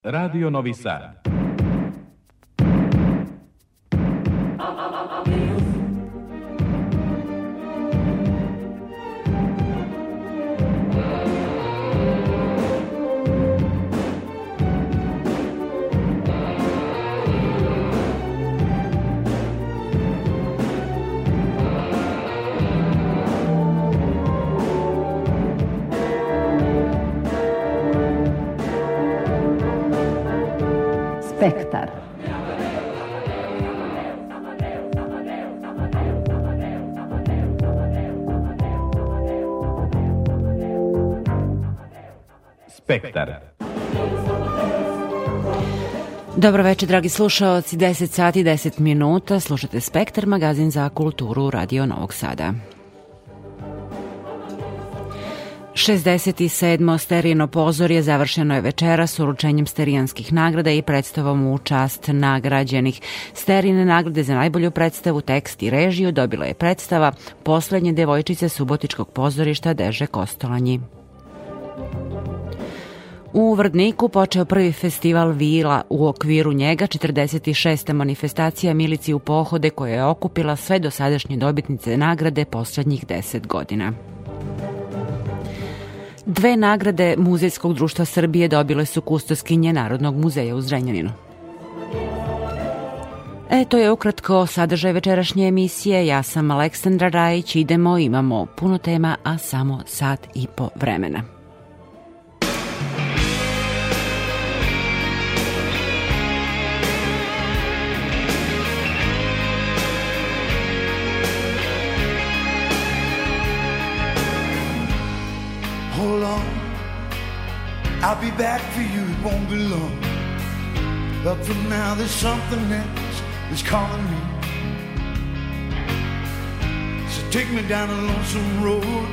Radio Novi Sad. Spektar. Spektar. Dobro večer, dragi slušaoci, 10 sati 10 minuta, slušate Spektar, magazin za kulturu Radio Novog Sada. 67. sterijeno pozorje završeno je večera s uručenjem sterijanskih nagrada i predstavom u čast nagrađenih. Sterijne nagrade za najbolju predstavu, tekst i režiju dobila je predstava Poslednje devojčice Subotičkog pozorišta Deže Kostolanji. U Vrdniku počeo prvi festival Vila. U okviru njega 46. manifestacija Milici u pohode koja je okupila sve dosadašnje dobitnice nagrade poslednjih 10 godina. Dve nagrade Muzejskog društva Srbije dobile su kustoskinje Narodnog muzeja u Zrenjaninu. E, to je ukratko sadržaj večerašnje emisije. Ja sam Aleksandra Rajić, idemo, imamo puno tema, a samo sat i po vremena. Hold on, I'll be back for you, it won't be long. But for now, there's something else that's calling me. So take me down a lonesome road,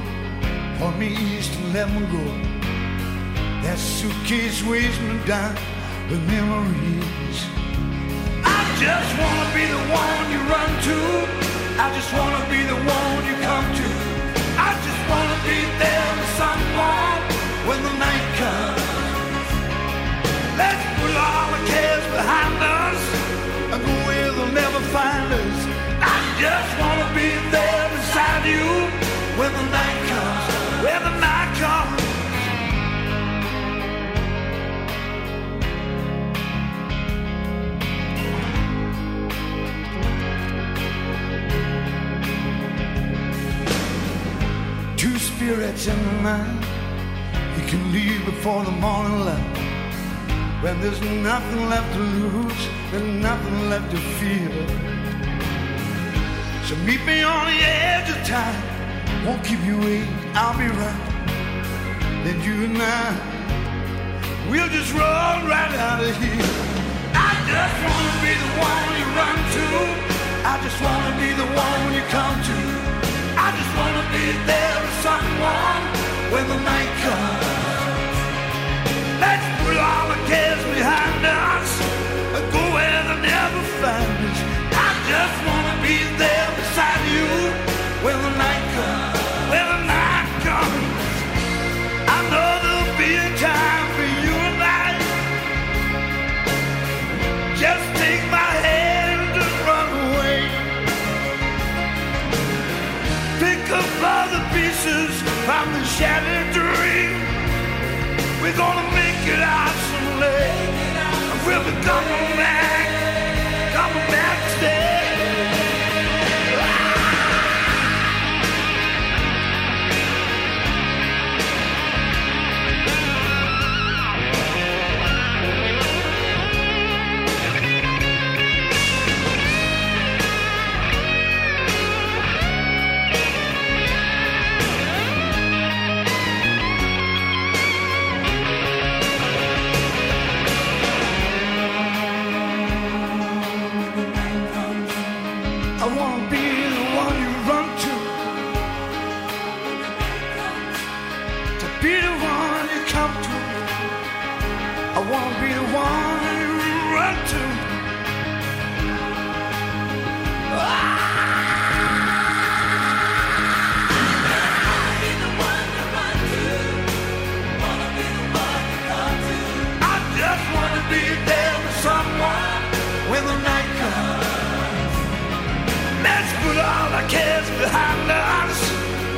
point me east and let me go. That suitcase weighs me down with memories. I just wanna be the one you run to. I just wanna be the one never find us. I just wanna be there beside you when the night comes. When the night comes. Two spirits in the night. You can leave before the morning light. When there's nothing left to lose, there's nothing left to fear. So meet me on the edge of time. Won't keep you waiting, I'll be right. Then you and I, we'll just roll right out of here. I just wanna be the one you run to. I just wanna be the one you come to. I just wanna be there with someone when the night comes. Let's put all the from the shattered dream. We're gonna make river, come on, man.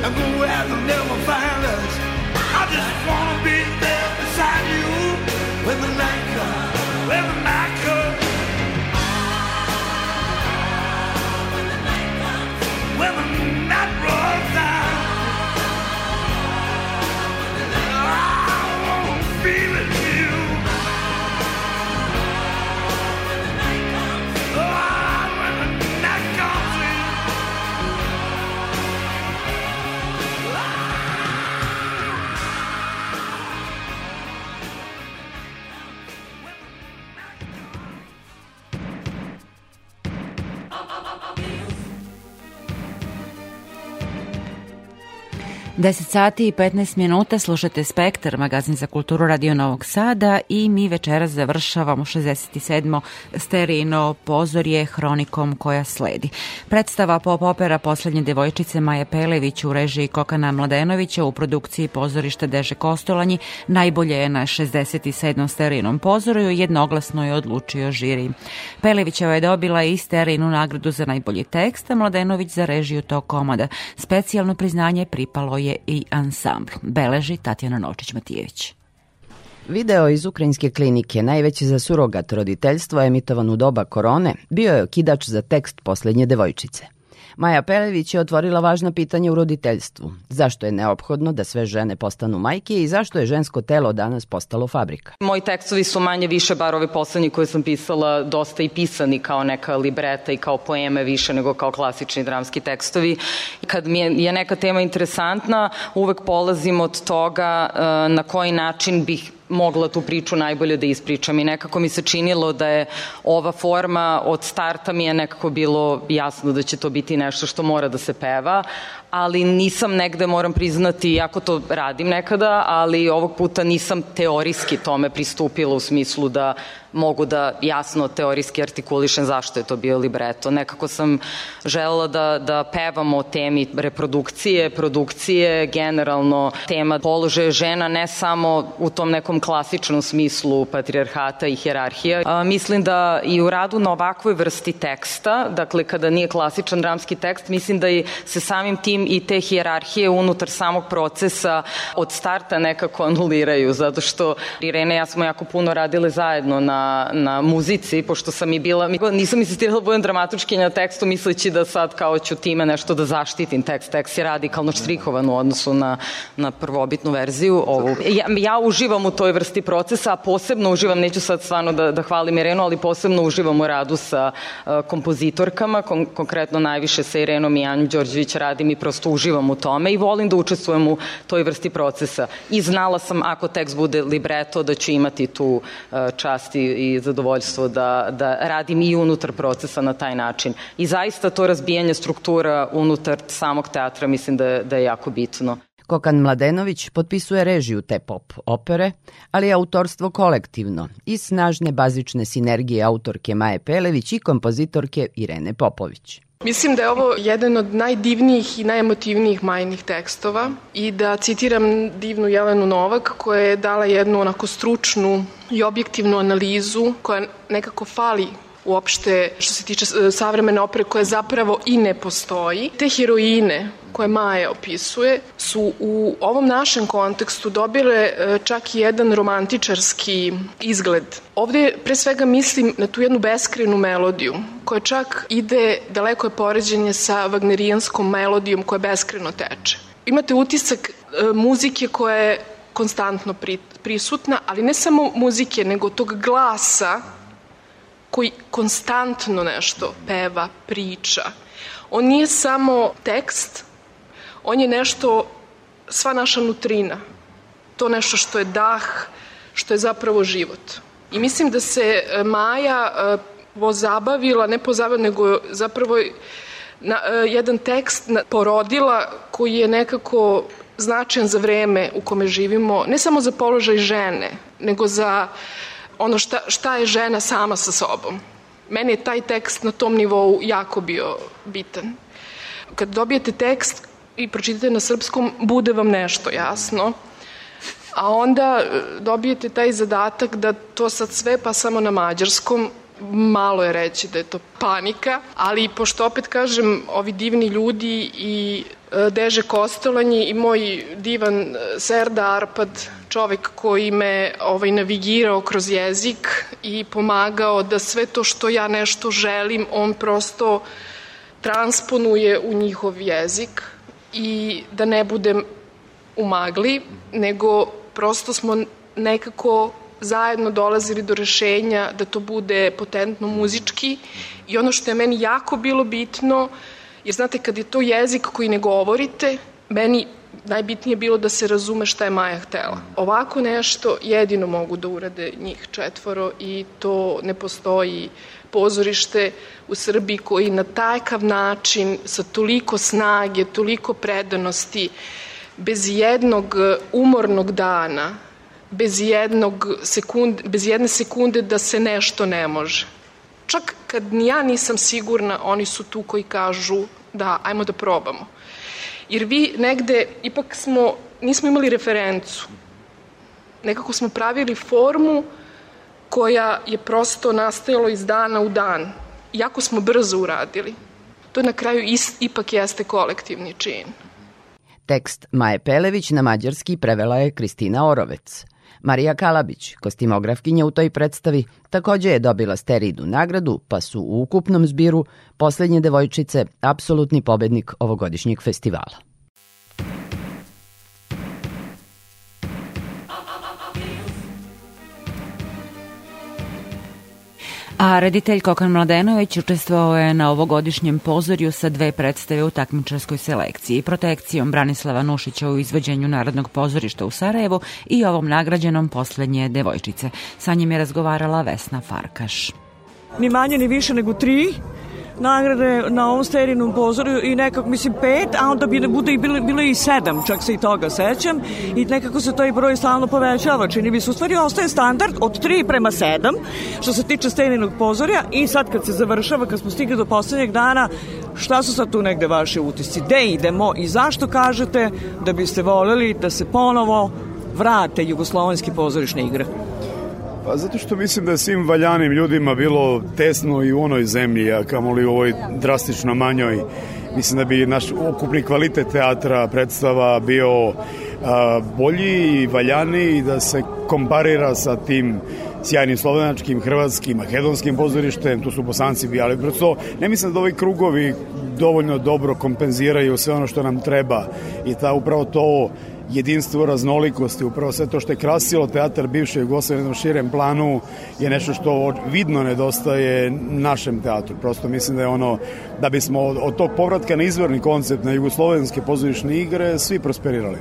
and go out and never find. 10 sati i 15 minuta slušate Spektar, magazin za kulturu Radio Novog Sada i mi večeras završavamo 67. sterino pozorje hronikom koja sledi. Predstava pop opera Poslednje devojčice Maje Pelević u režiji Kokana Mladenovića u produkciji pozorišta Deže Kostolanji najbolje je na 67. sterinom pozoruju jednoglasno je odlučio žiri. Pelevićeva je dobila i sterinu nagradu za najbolji tekst, a Mladenović za režiju tog komada. Specijalno priznanje pripalo je i ansambl. Beleži Tatjana Novčić-Matijević. Video iz ukrajinske klinike, najveći za surogat roditeljstvo emitovan u doba korone, bio je okidač za tekst poslednje devojčice. Maja Pelević je otvorila važna pitanja u roditeljstvu. Zašto je neophodno da sve žene postanu majke i zašto je žensko telo danas postalo fabrika? Moji tekstovi su manje više, bar ovi poslednji koje sam pisala, dosta i pisani kao neka libreta i kao poeme više nego kao klasični dramski tekstovi. Kad mi je, je neka tema interesantna, uvek polazim od toga uh, na koji način bih mogla tu priču najbolje da ispričam. I nekako mi se činilo da je ova forma od starta mi je nekako bilo jasno da će to biti nešto što mora da se peva, ali nisam negde, moram priznati, jako to radim nekada, ali ovog puta nisam teorijski tome pristupila u smislu da mogu da jasno teorijski artikulišem zašto je to bio libreto. Nekako sam želela da, da pevam o temi reprodukcije, produkcije, generalno tema položaja žena ne samo u tom nekom klasičnom smislu patrijarhata i hjerarhija. A, mislim da i u radu na ovakvoj vrsti teksta, dakle kada nije klasičan dramski tekst, mislim da i se samim tim i te hijerarhije unutar samog procesa od starta nekako anuliraju, zato što Irene i ja smo jako puno radile zajedno na, na muzici, pošto sam i bila, nisam insistirala da budem dramatučkinja na tekstu, misleći da sad kao ću time nešto da zaštitim tekst. Tekst je radikalno štrikovan u odnosu na, na prvobitnu verziju. Ovu. Ja, ja uživam u toj vrsti procesa, a posebno uživam, neću sad stvarno da, da hvalim Irenu, ali posebno uživam u radu sa uh, kompozitorkama, kon, konkretno najviše sa Irenom i Anjom Đorđević radim i prosto uživam u tome i volim da učestvujem u toj vrsti procesa. I znala sam ako tekst bude libreto da ću imati tu uh, čast i, i zadovoljstvo da, da radim i unutar procesa na taj način. I zaista to razbijanje struktura unutar samog teatra mislim da je, da je jako bitno. Kokan Mladenović potpisuje režiju te pop opere, ali je autorstvo kolektivno i snažne bazične sinergije autorke Maje Pelević i kompozitorke Irene Popović. Mislim da je ovo jedan od najdivnijih i najemotivnijih majnih tekstova i da citiram divnu Jelenu Novak koja je dala jednu onako stručnu i objektivnu analizu koja nekako fali uopšte što se tiče savremene opere koja zapravo i ne postoji. Te heroine koje Maja opisuje su u ovom našem kontekstu dobile e, čak i jedan romantičarski izgled. Ovde pre svega mislim na tu jednu beskrenu melodiju koja čak ide, daleko je poređenje sa wagnerijanskom melodijom koja beskreno teče. Imate utisak e, muzike koja je konstantno prisutna, ali ne samo muzike, nego tog glasa koji konstantno nešto peva, priča. On nije samo tekst, on je nešto, sva naša nutrina. To nešto što je dah, što je zapravo život. I mislim da se e, Maja e, pozabavila, ne pozabavila, nego zapravo na, e, jedan tekst porodila koji je nekako značajan za vreme u kome živimo, ne samo za položaj žene, nego za ono šta, šta je žena sama sa sobom. Meni je taj tekst na tom nivou jako bio bitan. Kad dobijete tekst i pročitate na srpskom, bude vam nešto jasno, a onda e, dobijete taj zadatak da to sad sve pa samo na mađarskom malo je reći da je to panika, ali pošto opet kažem, ovi divni ljudi i e, Deže Kostolanji i moj divan e, Serda Arpad, čovek koji me ovaj, navigirao kroz jezik i pomagao da sve to što ja nešto želim, on prosto transponuje u njihov jezik i da ne budem u magli, nego prosto smo nekako zajedno dolazili do rešenja da to bude potentno muzički i ono što je meni jako bilo bitno, jer znate kad je to jezik koji ne govorite, meni najbitnije bilo da se razume šta je Maja htela. Ovako nešto jedino mogu da urade njih četvoro i to ne postoji pozorište u Srbiji koji na takav način, sa toliko snage, toliko predanosti, bez jednog umornog dana, bez, jednog sekund, bez jedne sekunde da se nešto ne može. Čak kad ja nisam sigurna, oni su tu koji kažu da, ajmo da probamo. Jer vi negde, ipak smo, nismo imali referencu. Nekako smo pravili formu koja je prosto nastajalo iz dana u dan. Jako smo brzo uradili. To na kraju is, ipak jeste kolektivni čin. Tekst Maje Pelević na mađarski prevela je Kristina Orovec. Marija Kalabić, kostimografkinja u toj predstavi, takođe je dobila steridnu nagradu, pa su u ukupnom zbiru poslednje devojčice apsolutni pobednik ovogodišnjeg festivala. A reditelj Kokan Mladenović učestvovao je na ovogodišnjem pozorju sa dve predstave u takmičarskoj selekciji, protekcijom Branislava Nušića u izvođenju Narodnog pozorišta u Sarajevu i ovom nagrađenom poslednje devojčice. Sa njim je razgovarala Vesna Farkaš. Ni manje ni više nego tri nagrade na ovom sterinom pozoru i nekako, mislim, pet, a onda bi bude i bilo, bilo i sedam, čak se i toga sećam, i nekako se taj broj stalno povećava, čini bi se, u stvari ostaje standard od 3 prema 7, što se tiče sterinog pozorja, i sad kad se završava, kad smo stigli do poslednjeg dana, šta su sad tu negde vaše utisci, gde idemo i zašto kažete da biste voleli da se ponovo vrate jugoslovenski pozorišne igre? Pa zato što mislim da je svim valjanim ljudima bilo tesno i u onoj zemlji, a kamoli u ovoj drastično manjoj. Mislim da bi naš okupni kvalitet teatra, predstava bio a, bolji i valjaniji da se komparira sa tim sjajnim slovenačkim, hrvatskim, makedonskim pozorištem, tu su bosanci bijali. Prosto, ne mislim da ovi krugovi dovoljno dobro kompenziraju sve ono što nam treba i ta upravo to jedinstvo raznolikosti, upravo sve to što je krasilo teatar bivše Jugoslavije na širem planu je nešto što vidno nedostaje našem teatru. Prosto mislim da je ono, da bismo od, od tog povratka na izvorni koncept na jugoslovenske pozorišne igre svi prosperirali.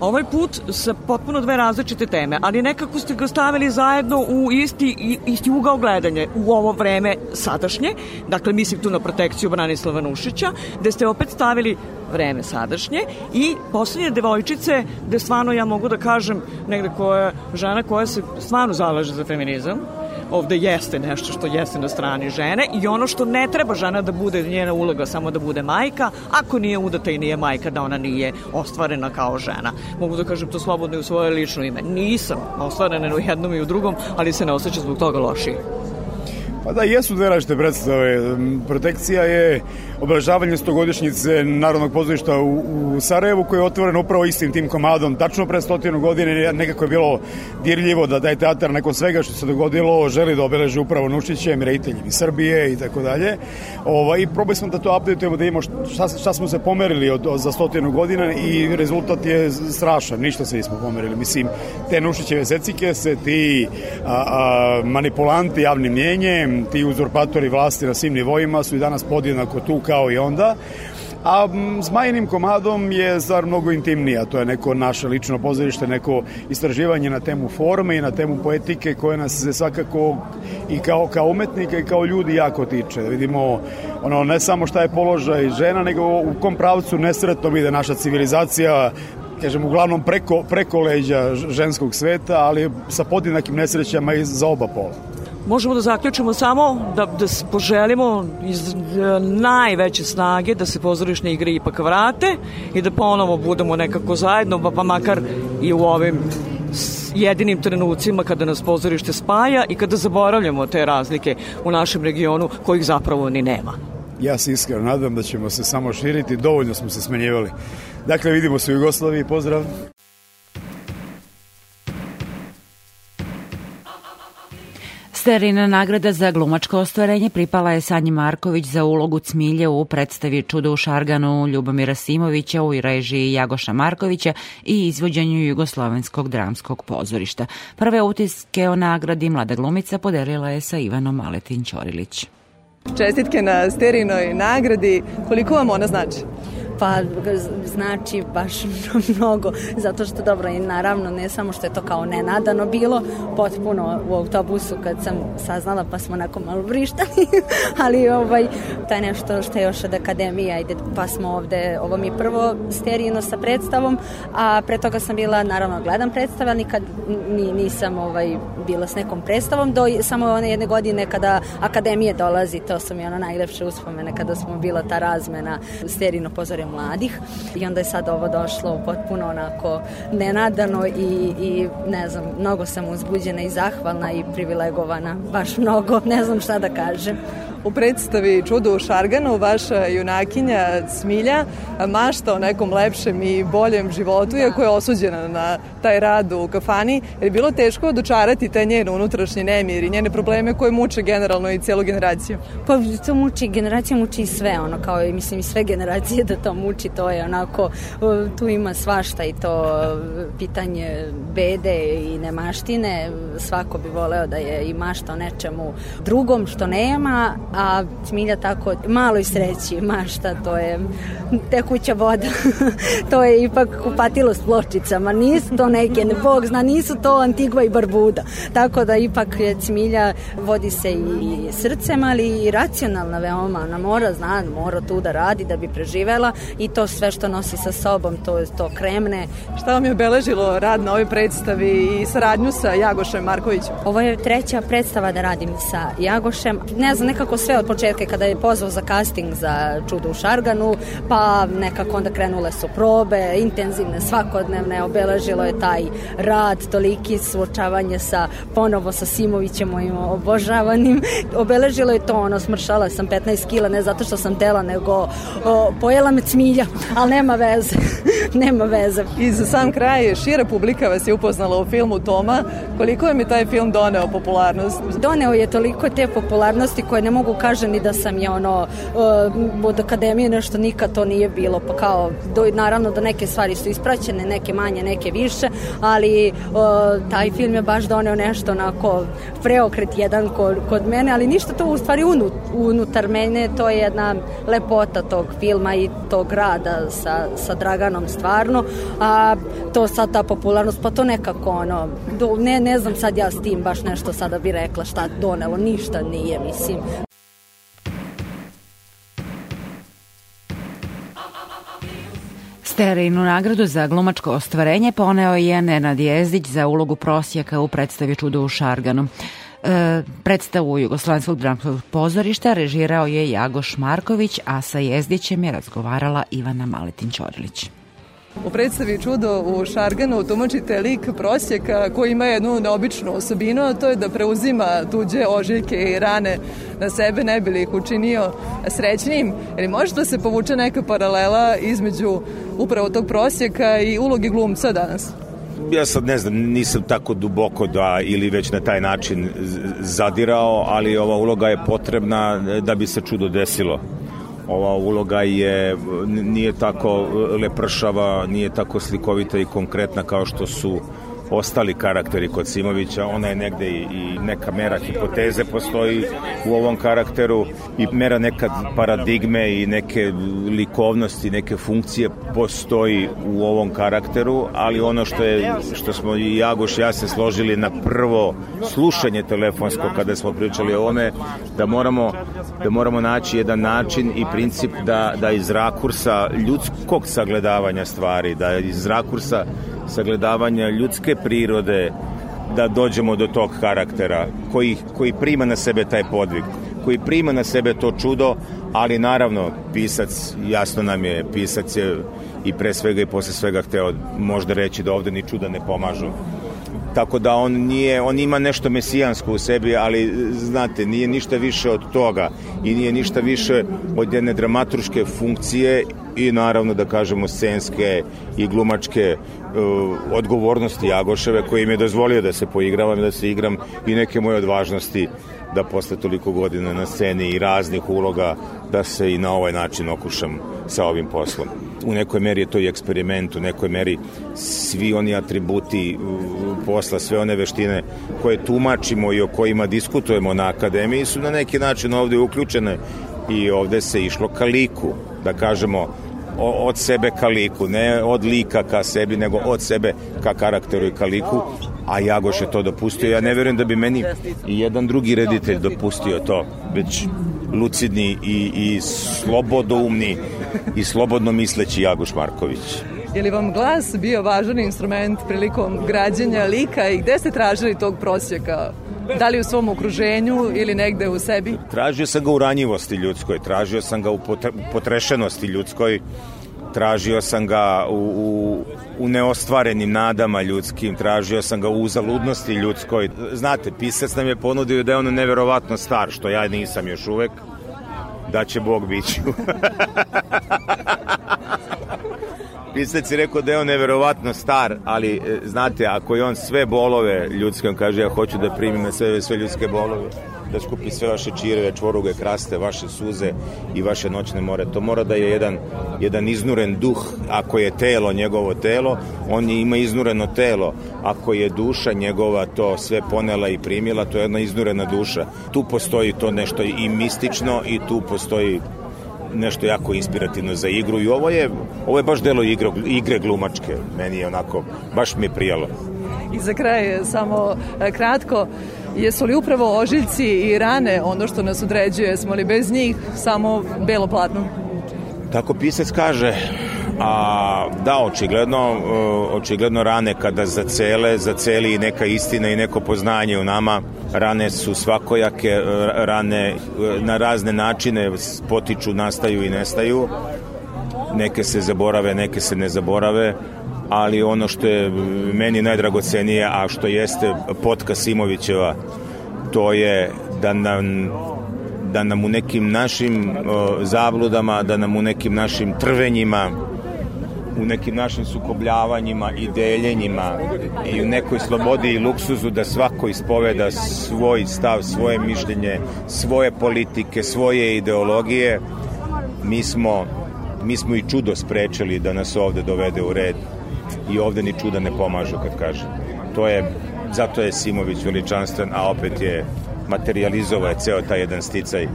Ovaj put sa potpuno dve različite teme, ali nekako ste ga stavili zajedno u isti, isti ugao gledanja u ovo vreme sadašnje, dakle mislim tu na protekciju Branislava Nušića, gde ste opet stavili vreme sadašnje i poslednje devojčice gde stvarno ja mogu da kažem negde koja žena koja se stvarno zalaže za feminizam ovde jeste nešto što jeste na strani žene i ono što ne treba žena da bude njena uloga samo da bude majka, ako nije udata i nije majka da ona nije ostvarena kao žena. Mogu da kažem to slobodno i u svoje lično ime. Nisam ostvarena u jednom i u drugom, ali se ne osjeća zbog toga lošije. Pa da, jesu dve različite predstave. Protekcija je obeležavanje stogodišnjice Narodnog pozorišta u, u Sarajevu koji je otvoren upravo istim tim komadom. Tačno pre stotinu godine nekako je bilo dirljivo da taj teatar nakon svega što se dogodilo želi da obeleži upravo Nušićem, rejiteljem iz Srbije i tako dalje. Ova, I probali smo da to updateujemo da imamo šta, šta smo se pomerili od, od, za stotinu godina i rezultat je strašan, ništa se nismo pomerili. Mislim, te Nušićeve secike se, ti a, a, manipulanti javnim mjenjem, ti uzurpatori vlasti na svim nivoima su i danas podjednako tu kao i onda. A Zmajinim komadom je stvar mnogo intimnija, to je neko naše lično pozorište, neko istraživanje na temu forme i na temu poetike koje nas se svakako i kao, kao umetnika i kao ljudi jako tiče. Vidimo ono, ne samo šta je položaj žena, nego u kom pravcu nesretno ide naša civilizacija kažem, uglavnom preko, preko leđa ženskog sveta, ali sa podjednakim nesrećama i za oba pola možemo da zaključimo samo da, da poželimo iz e, najveće snage da se pozorišne igre ipak vrate i da ponovo budemo nekako zajedno, pa, pa makar i u ovim jedinim trenucima kada nas pozorište spaja i kada zaboravljamo te razlike u našem regionu kojih zapravo ni nema. Ja se iskreno nadam da ćemo se samo širiti, dovoljno smo se smenjivali. Dakle, vidimo se u Jugoslaviji, pozdrav. Sterina nagrada za glumačko ostvarenje pripala je Sanji Marković za ulogu Cmilje u predstavi Čudo u Šarganu Ljubomira Simovića u režiji Jagoša Markovića i izvođenju Jugoslovenskog dramskog pozorišta. Prve utiske o nagradi mlada glumica podelila je sa Ivanom Maletin Ćorilić. Čestitke na Sterinoj nagradi. Koliko vam ona znači? Pa znači baš mnogo, zato što dobro i naravno ne samo što je to kao nenadano bilo, potpuno u autobusu kad sam saznala pa smo onako malo vrištali, ali ovaj, taj nešto što je još od akademija ide, pa smo ovde, ovo mi je prvo sterijno sa predstavom, a pre toga sam bila, naravno gledam predstave, ali nikad ni, nisam ovaj, bila s nekom predstavom, do samo one jedne godine kada akademije dolazi, to su mi ono najlepše uspomene kada smo bila ta razmena sterijno pozore mladih i onda je sad ovo došlo potpuno onako nenadano i, i ne znam, mnogo sam uzbuđena i zahvalna i privilegovana, baš mnogo, ne znam šta da kažem. U predstavi Čudo u Šarganu vaša junakinja Smilja mašta o nekom lepšem i boljem životu, iako je osuđena na taj rad u kafani, jer je bilo teško dočarati taj njen unutrašnji nemir i njene probleme koje muče generalno i celu generaciju. Pa to muči, generacija muči i sve, ono, kao i mislim i sve generacije da to muči, to je onako, tu ima svašta i to pitanje bede i nemaštine, svako bi voleo da je i mašta o nečemu drugom što nema, a Smilja tako maloj sreći mašta, to je tekuća voda, to je ipak kupatilo s pločicama, nisu to neke, ne, Bog zna, nisu to Antigua i Barbuda, tako da ipak Smilja vodi se i srcem, ali i racionalna veoma, ona mora, zna, mora tu da radi da bi preživela i to sve što nosi sa sobom, to je to kremne. Šta vam je obeležilo rad na ovoj predstavi i saradnju sa Jagošem Markovićem? Ovo je treća predstava da radim sa Jagošem. Ne znam, nekako sve od početka kada je pozvao za casting za Čudo u Šarganu, pa nekako onda krenule su probe, intenzivne, svakodnevne, obeležilo je taj rad, toliki suočavanje sa ponovo sa Simovićem, mojim obožavanim. Obeležilo je to, ono, smršala sam 15 kila, ne zato što sam tela, nego o, pojela me cmilja, ali nema veze, nema veze. I za sam kraj, šira publika vas je upoznala u filmu Toma. Koliko je mi taj film doneo popularnost? Doneo je toliko te popularnosti koje ne mogu kažem ni da sam je ono od akademije nešto nikad to nije bilo, pa kao do, naravno da neke stvari su ispraćene, neke manje, neke više, ali o, taj film je baš doneo nešto onako preokret jedan kod, kod mene, ali ništa to u stvari unut, unutar mene, to je jedna lepota tog filma i tog rada sa, sa Draganom stvarno, a to sad ta popularnost, pa to nekako ono, do, ne, ne znam sad ja s tim baš nešto sada bi rekla šta donelo, ništa nije, mislim. Sterinu nagradu za glumačko ostvarenje poneo je Nenad Jezdić za ulogu prosjaka u predstavi Čudo u Šarganu. E, predstavu Jugoslovenskog dramskog pozorišta režirao je Jagoš Marković, a sa Jezdićem je razgovarala Ivana Maletin-Ćorilić. U predstavi Čudo u Šarganu tumačite lik prosjeka koji ima jednu neobičnu osobinu, a to je da preuzima tuđe ožiljke i rane na sebe, ne bi li ih učinio srećnim. Ili može da se povuče neka paralela između upravo tog prosjeka i ulogi glumca danas? ja sad ne znam, nisam tako duboko da ili već na taj način zadirao, ali ova uloga je potrebna da bi se čudo desilo ova uloga je nije tako lepršava, nije tako slikovita i konkretna kao što su ostali karakteri kod Simovića, ona je negde i, i neka mera hipoteze postoji u ovom karakteru i mera nekad paradigme i neke likovnosti, neke funkcije postoji u ovom karakteru, ali ono što je što smo i Jagoš ja se složili na prvo slušanje telefonsko kada smo pričali o ovome, da moramo da moramo naći jedan način i princip da, da iz rakursa ljudskog sagledavanja stvari, da iz rakursa sagledavanja ljudske prirode da dođemo do tog karaktera koji, koji prima na sebe taj podvig, koji prima na sebe to čudo, ali naravno pisac, jasno nam je, pisac je i pre svega i posle svega hteo možda reći da ovde ni čuda ne pomažu. Tako da on nije, on ima nešto mesijansko u sebi, ali znate, nije ništa više od toga i nije ništa više od jedne dramaturške funkcije i naravno da kažemo scenske i glumačke uh, odgovornosti Jagoševe koji im je dozvolio da se poigravam, da se igram i neke moje odvažnosti da posle toliko godina na sceni i raznih uloga da se i na ovaj način okušam sa ovim poslom. U nekoj meri je to i eksperiment, u nekoj meri svi oni atributi posla, sve one veštine koje tumačimo i o kojima diskutujemo na akademiji su na neki način ovde uključene i ovde se išlo ka liku, da kažemo od sebe ka liku, ne od lika ka sebi, nego od sebe ka karakteru i ka liku, a Jagoš je to dopustio. Ja ne verujem da bi meni i jedan drugi reditelj dopustio to, već lucidni i, i slobodoumni i slobodno misleći Jagoš Marković. Je li vam glas bio važan instrument prilikom građenja lika i gde ste tražili tog prosjeka Da li u svom okruženju ili negde u sebi? Tražio sam ga u ranjivosti ljudskoj, tražio sam ga u potrešenosti ljudskoj, tražio sam ga u, u, u neostvarenim nadama ljudskim, tražio sam ga u zaludnosti ljudskoj. Znate, pisac nam je ponudio da je on neverovatno star, što ja nisam još uvek, da će Bog biću. Pisac je rekao da je on neverovatno star, ali e, znate, ako je on sve bolove ljudske, on kaže ja hoću da primim na sve, sve ljudske bolove, da skupi sve vaše čireve, čvoruge, kraste, vaše suze i vaše noćne more. To mora da je jedan, jedan iznuren duh. Ako je telo njegovo telo, on je, ima iznureno telo. Ako je duša njegova to sve ponela i primila, to je jedna iznurena duša. Tu postoji to nešto i mistično i tu postoji nešto jako inspirativno za igru i ovo je, ovo je baš delo igre, igre glumačke. Meni je onako, baš mi je prijalo. I za kraj samo e, kratko, jesu li upravo ožiljci i rane ono što nas određuje, smo li bez njih samo belo platno? Tako pisac kaže, a da, očigledno, očigledno rane kada zacele, zaceli i neka istina i neko poznanje u nama, rane su svakojake, rane na razne načine potiču, nastaju i nestaju, neke se zaborave, neke se ne zaborave, ali ono što je meni najdragocenije, a što jeste potka Simovićeva, to je da nam da nam u nekim našim o, zabludama, da nam u nekim našim trvenjima, u nekim našim sukobljavanjima i deljenjima i u nekoj slobodi i luksuzu da svako ispoveda svoj stav, svoje mišljenje, svoje politike, svoje ideologije, mi smo, mi smo i čudo sprečili da nas ovde dovede u red i ovde ni čuda ne pomažu kad kaže. To je, zato je Simović veličanstven, a opet je materializovao je ceo taj jedan sticaj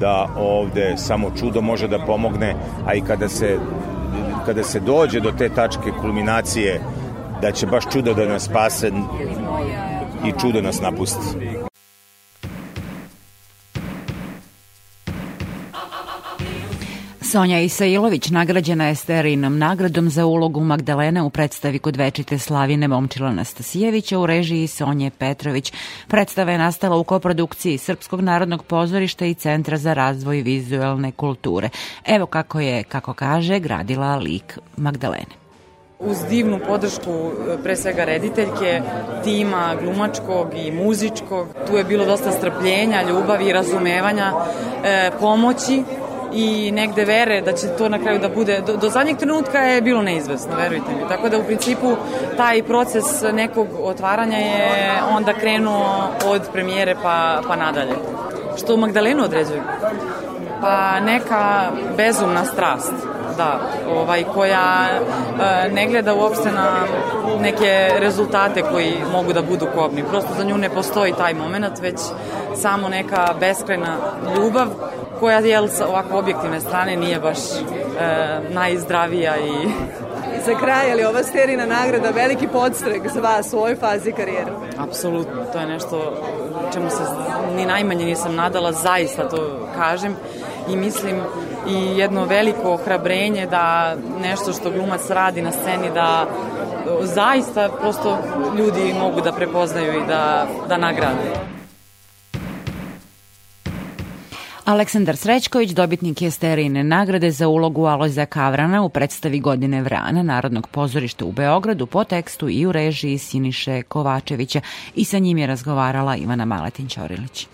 da ovde samo čudo može da pomogne, a i kada se kada se dođe do te tačke kulminacije da će baš čudo da nas spase i čudo nas napusti. Sonja Isailović nagrađena je Sterinom nagradom za ulogu Magdalene u predstavi kod večite Slavine Momčila Nastasijevića u režiji Sonje Petrović. Predstava je nastala u koprodukciji Srpskog narodnog pozorišta i Centra za razvoj vizuelne kulture. Evo kako je, kako kaže, gradila lik Magdalene uz divnu podršku pre svega rediteljke, tima glumačkog i muzičkog. Tu je bilo dosta strpljenja, ljubavi razumevanja, e, pomoći i negde vere da će to na kraju da bude, do, do zadnjeg trenutka je bilo neizvesno, verujte mi. Tako da u principu taj proces nekog otvaranja je onda krenuo od premijere pa, pa nadalje. Što Magdalenu određuje? Pa neka bezumna strast da, ovaj, koja e, ne gleda uopšte na neke rezultate koji mogu da budu kobni. Prosto za nju ne postoji taj moment, već samo neka beskrena ljubav koja je sa ovako objektivne strane nije baš e, najzdravija i za kraj, ali ova sterina nagrada veliki podstrek za vas u ovoj fazi karijere? Apsolutno, to je nešto čemu se ni najmanje nisam nadala, zaista to kažem i mislim i jedno veliko ohrabrenje da nešto što glumac radi na sceni da zaista prosto ljudi mogu da prepoznaju i da, da nagrade. Aleksandar Srećković dobitnik je Sterijine nagrade za ulogu Alojza Kavrana u predstavi Godine Vrana Narodnog pozorišta u Beogradu po tekstu i u režiji Siniše Kovačevića i sa njim je razgovarala Ivana Maletin-Ćorilić.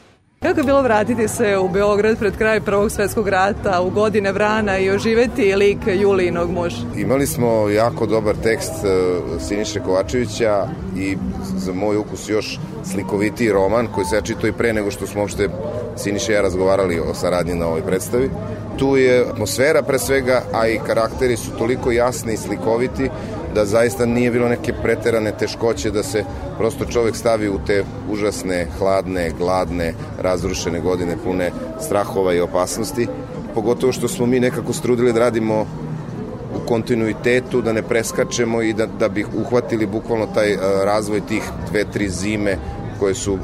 Kako je bilo vratiti se u Beograd pred kraj Prvog svetskog rata u godine vrana i oživeti lik Julijinog muža? Imali smo jako dobar tekst uh, Siniše Kovačevića i za moj ukus još slikovitiji roman koji se ja čito i pre nego što smo uopšte Siniše i ja razgovarali o saradnji na ovoj predstavi. Tu je atmosfera pre svega, a i karakteri su toliko jasni i slikoviti da zaista nije bilo neke preterane teškoće da se prosto čovek stavi u te užasne, hladne, gladne, razrušene godine pune strahova i opasnosti. Pogotovo što smo mi nekako strudili da radimo u kontinuitetu, da ne preskačemo i da, da bi uhvatili bukvalno taj uh, razvoj tih dve, tri zime koje su uh,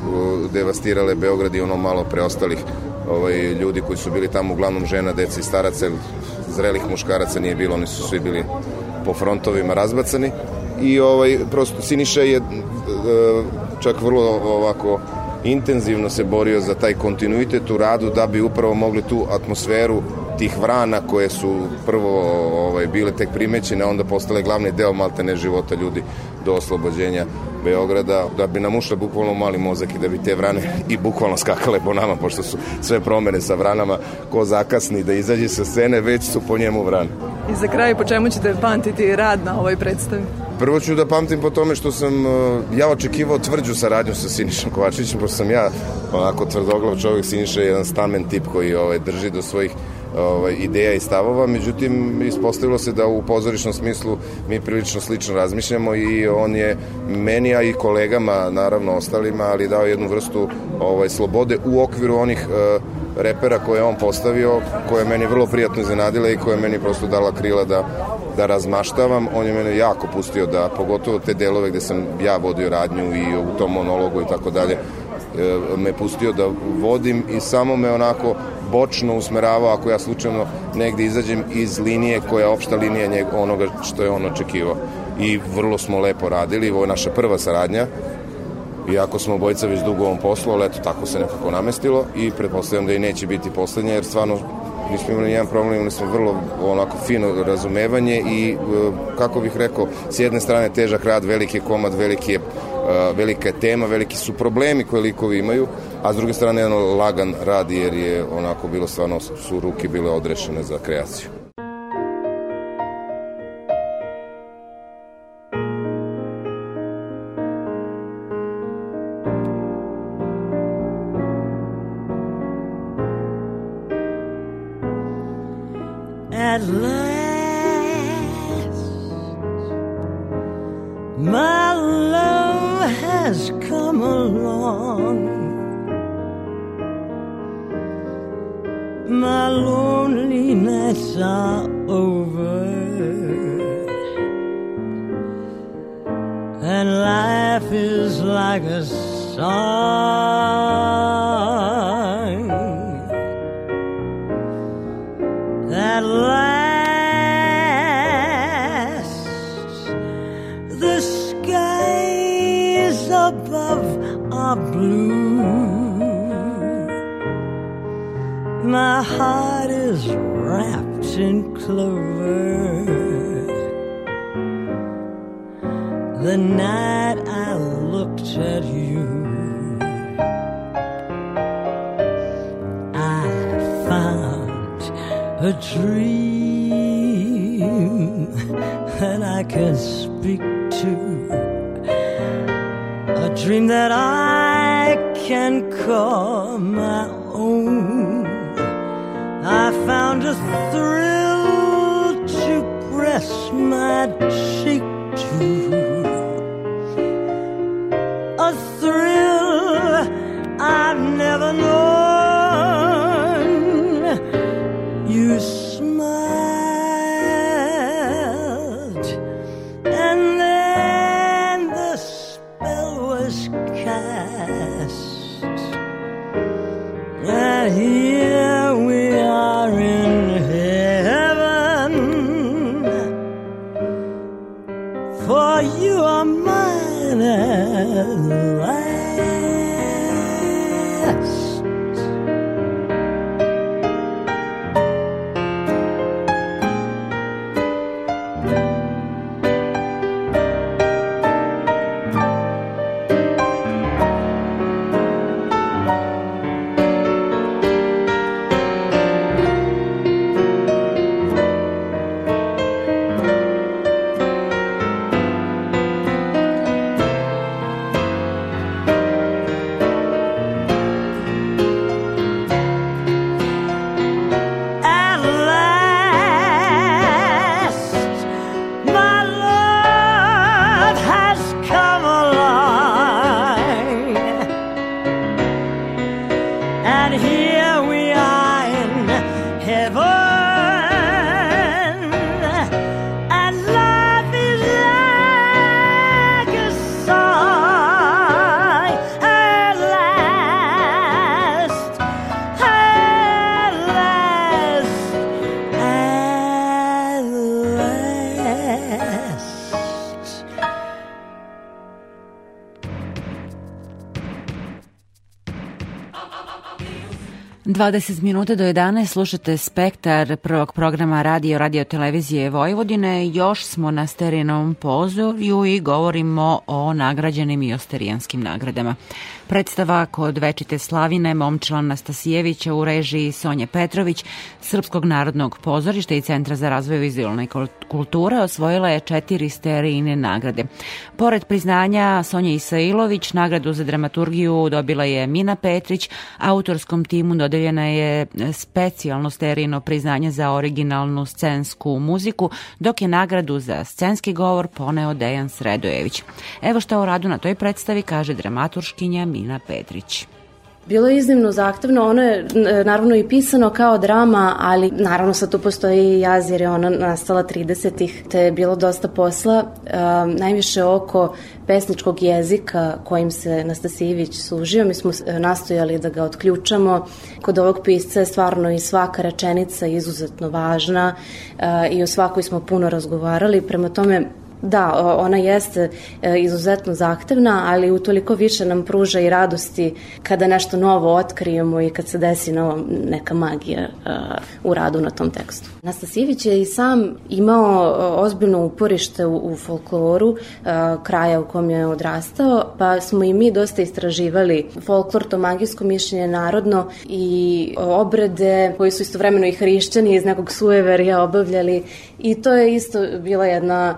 devastirale Beograd i ono malo preostalih ovaj, ljudi koji su bili tamo, uglavnom žena, deca i staraca, zrelih muškaraca nije bilo, oni su svi bili po frontovima razbacani i ovaj prosto Siniša je e, čak vrlo ovako intenzivno se borio za taj kontinuitet u radu da bi upravo mogli tu atmosferu tih vrana koje su prvo ovaj, bile tek primećene, onda postale glavni deo maltene života ljudi do oslobođenja Beograda, da bi nam ušle bukvalno mali mozak i da bi te vrane i bukvalno skakale po nama, pošto su sve promene sa vranama, ko zakasni da izađe sa scene, već su po njemu vrane. I za kraj, po čemu ćete pamtiti rad na ovoj predstavi? Prvo ću da pamtim po tome što sam uh, ja očekivao tvrđu saradnju sa Sinišom Kovačićem, pošto sam ja onako tvrdoglav čovjek, Siniša je jedan stamen tip koji ovaj, drži do svojih ovaj, ideja i stavova, međutim ispostavilo se da u pozorišnom smislu mi prilično slično razmišljamo i on je meni, a i kolegama, naravno ostalima, ali dao jednu vrstu ovaj, slobode u okviru onih uh, repera koje je on postavio, koje je meni vrlo prijatno iznenadila i koje je meni prosto dala krila da, da razmaštavam. On je mene jako pustio da, pogotovo te delove gde sam ja vodio radnju i u tom monologu i tako dalje, me pustio da vodim i samo me onako bočno usmeravao ako ja slučajno negde izađem iz linije koja je opšta linija njeg, onoga što je on očekivao. I vrlo smo lepo radili, ovo je naša prva saradnja, iako smo obojica već dugo u ovom poslu, ali eto tako se nekako namestilo i pretpostavljam da i neće biti poslednja, jer stvarno nismo imali nijedan problem, imali smo vrlo onako fino razumevanje i e, kako bih rekao, s jedne strane težak rad, veliki komad, veliki je velika je tema, veliki su problemi koje likovi imaju, a s druge strane jedan lagan rad jer je onako bilo stvarno su ruke bile odrešene za kreaciju. My own. I found a thrill to press my cheek to. 20 minuta do 11 slušate Spektar prvog programa radio radio televizije Vojvodine. Još smo na Sterinom pozorju i govorimo o nagrađenim i osterijanskim nagradama. Predstava kod Večite Slavine Momčila Nastasijevića u režiji Sonje Petrović Srpskog narodnog pozorišta i Centra za razvoj vizualne kulture osvojila je četiri sterijine nagrade. Pored priznanja Sonje Isailović, nagradu za dramaturgiju dobila je Mina Petrić, autorskom timu dodeljena je specijalno sterijino priznanje za originalnu scensku muziku, dok je nagradu za scenski govor poneo Dejan Sredojević. Evo šta o radu na toj predstavi kaže dramaturškinja Mina Petrić. Bilo je iznimno zahtevno, ono je naravno i pisano kao drama, ali naravno sad tu postoji i jaz jer je ona nastala 30-ih, te je bilo dosta posla, um, najviše oko pesničkog jezika kojim se Nastasijević služio. Mi smo e, nastojali da ga otključamo. Kod ovog pisca je stvarno i svaka rečenica izuzetno važna uh, i o svakoj smo puno razgovarali, prema tome Da, ona jeste e, izuzetno zahtevna, ali utoliko više nam pruža i radosti kada nešto novo otkrijemo i kad se desi nova neka magija e, u radu na tom tekstu. Nastasijević je i sam imao e, ozbiljno uporište u folkloru kraja u kom je odrastao, pa smo i mi dosta istraživali folklor, to magijsko mišljenje narodno i obrede koji su istovremeno i hrišćani iz nekog sueverja obavljali i to je isto bila jedna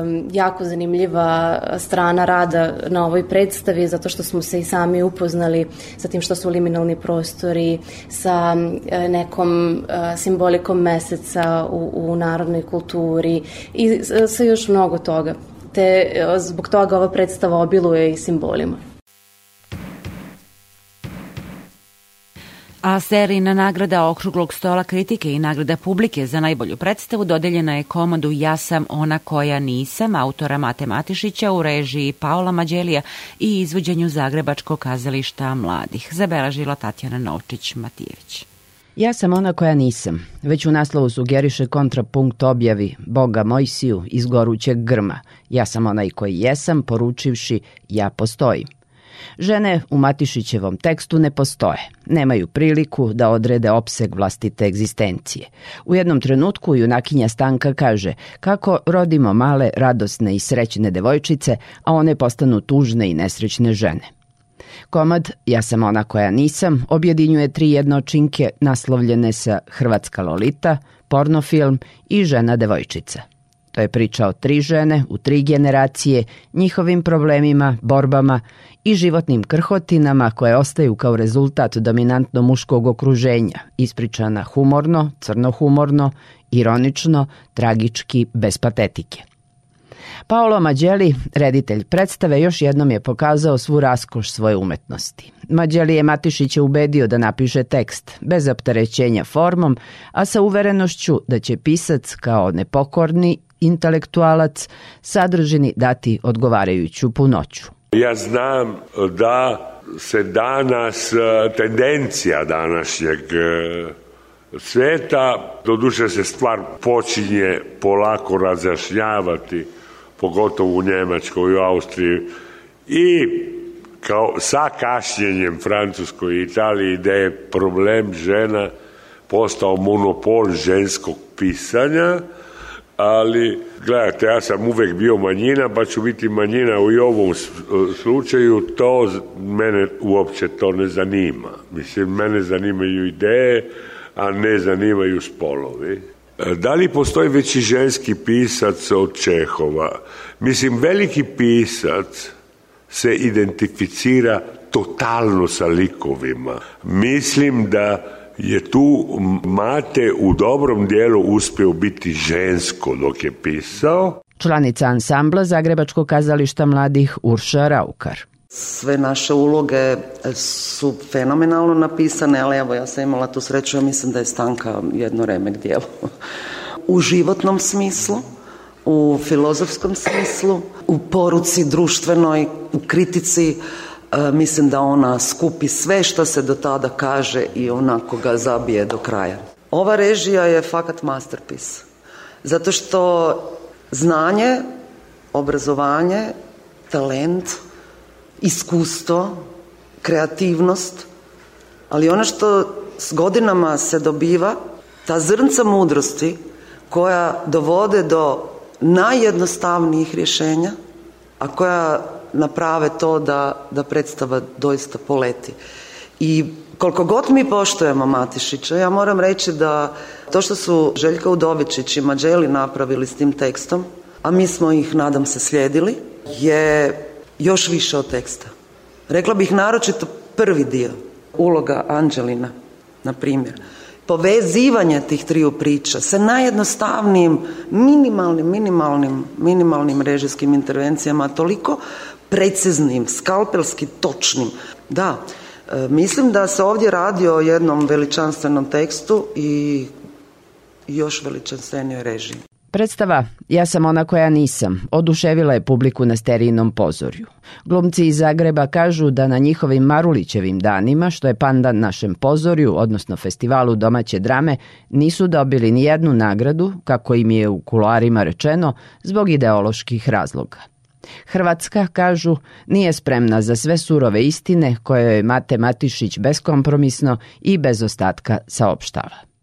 um, jako zanimljiva strana rada na ovoj predstavi zato što smo se i sami upoznali sa tim što su liminalni prostori, sa uh, nekom uh, simbolikom meseca u, u narodnoj kulturi i sa još mnogo toga. Te uh, zbog toga ova predstava obiluje i simbolima. A serijna nagrada okruglog stola kritike i nagrada publike za najbolju predstavu dodeljena je komadu Ja sam ona koja nisam autora Mate Matišića u režiji Paola Mađelija i izvođenju Zagrebačkog kazališta mladih. Zabeležila Tatjana Novčić-Matijević. Ja sam ona koja nisam. Već u naslovu sugeriše kontrapunkt objavi Boga Mojsiju iz gorućeg grma. Ja sam onaj koji jesam, poručivši ja postojim. Žene u Matišićevom tekstu ne postoje, nemaju priliku da odrede opseg vlastite egzistencije. U jednom trenutku junakinja Stanka kaže kako rodimo male, radosne i srećne devojčice, a one postanu tužne i nesrećne žene. Komad Ja sam ona koja nisam objedinjuje tri jednočinke naslovljene sa Hrvatska Lolita, pornofilm i Žena devojčica. To je priča o tri žene u tri generacije, njihovim problemima, borbama i životnim krhotinama koje ostaju kao rezultat dominantno muškog okruženja, ispričana humorno, crnohumorno, ironično, tragički, bez patetike. Paolo Mađeli, reditelj predstave, još jednom je pokazao svu raskoš svoje umetnosti. Mađeli je Matišića ubedio da napiše tekst, bez opterećenja formom, a sa uverenošću da će pisac kao nepokorni intelektualac sadržini dati odgovarajuću punoću. Ja znam da se danas e, tendencija današnjeg e, sveta, doduše se stvar počinje polako razjašnjavati, pogotovo u Njemačkoj i u Austriji, i kao sa kašnjenjem Francuskoj i Italiji da je problem žena postao monopol ženskog pisanja, ali gledajte, ja sam uvek bio manjina, pa ću biti manjina i u ovom slučaju, to mene uopće to ne zanima. Mislim, mene zanimaju ideje, a ne zanimaju spolovi. Da li postoji veći ženski pisac od Čehova? Mislim, veliki pisac se identificira totalno sa likovima. Mislim da je tu Mate u dobrom dijelu uspeo biti žensko dok je pisao. Članica ansambla Zagrebačkog kazališta mladih Urša Raukar. Sve naše uloge su fenomenalno napisane, ali evo ja sam imala tu sreću, ja mislim da je Stanka jedno remek dijelo. U životnom smislu, u filozofskom smislu, u poruci društvenoj, u kritici, mislim da ona skupi sve što se do tada kaže i onako ga zabije do kraja. Ova režija je fakat masterpiece. Zato što znanje, obrazovanje, talent, iskustvo, kreativnost, ali ono što s godinama se dobiva, ta zrnca mudrosti koja dovode do najjednostavnijih rješenja, a koja naprave to da, da predstava doista poleti. I koliko god mi poštujemo Matišića, ja moram reći da to što su Željka Udovičić i Mađeli napravili s tim tekstom, a mi smo ih, nadam se, slijedili, je još više od teksta. Rekla bih naročito prvi dio, uloga Anđelina, na primjer. Povezivanje tih triju priča sa najjednostavnijim, minimalnim, minimalnim, minimalnim režijskim intervencijama, toliko preciznim, skalpelski točnim. Da, e, mislim da se ovdje radi o jednom veličanstvenom tekstu i još veličanstvenijoj režiji. Predstava Ja sam ona koja nisam oduševila je publiku na sterijinom pozorju. Glumci iz Zagreba kažu da na njihovim Marulićevim danima, što je pandan našem pozorju, odnosno festivalu domaće drame, nisu dobili ni jednu nagradu, kako im je u kuloarima rečeno, zbog ideoloških razloga. Hrvatska, kažu, nije spremna za sve surove istine koje je Mate Matišić beskompromisno i bez ostatka saopštava.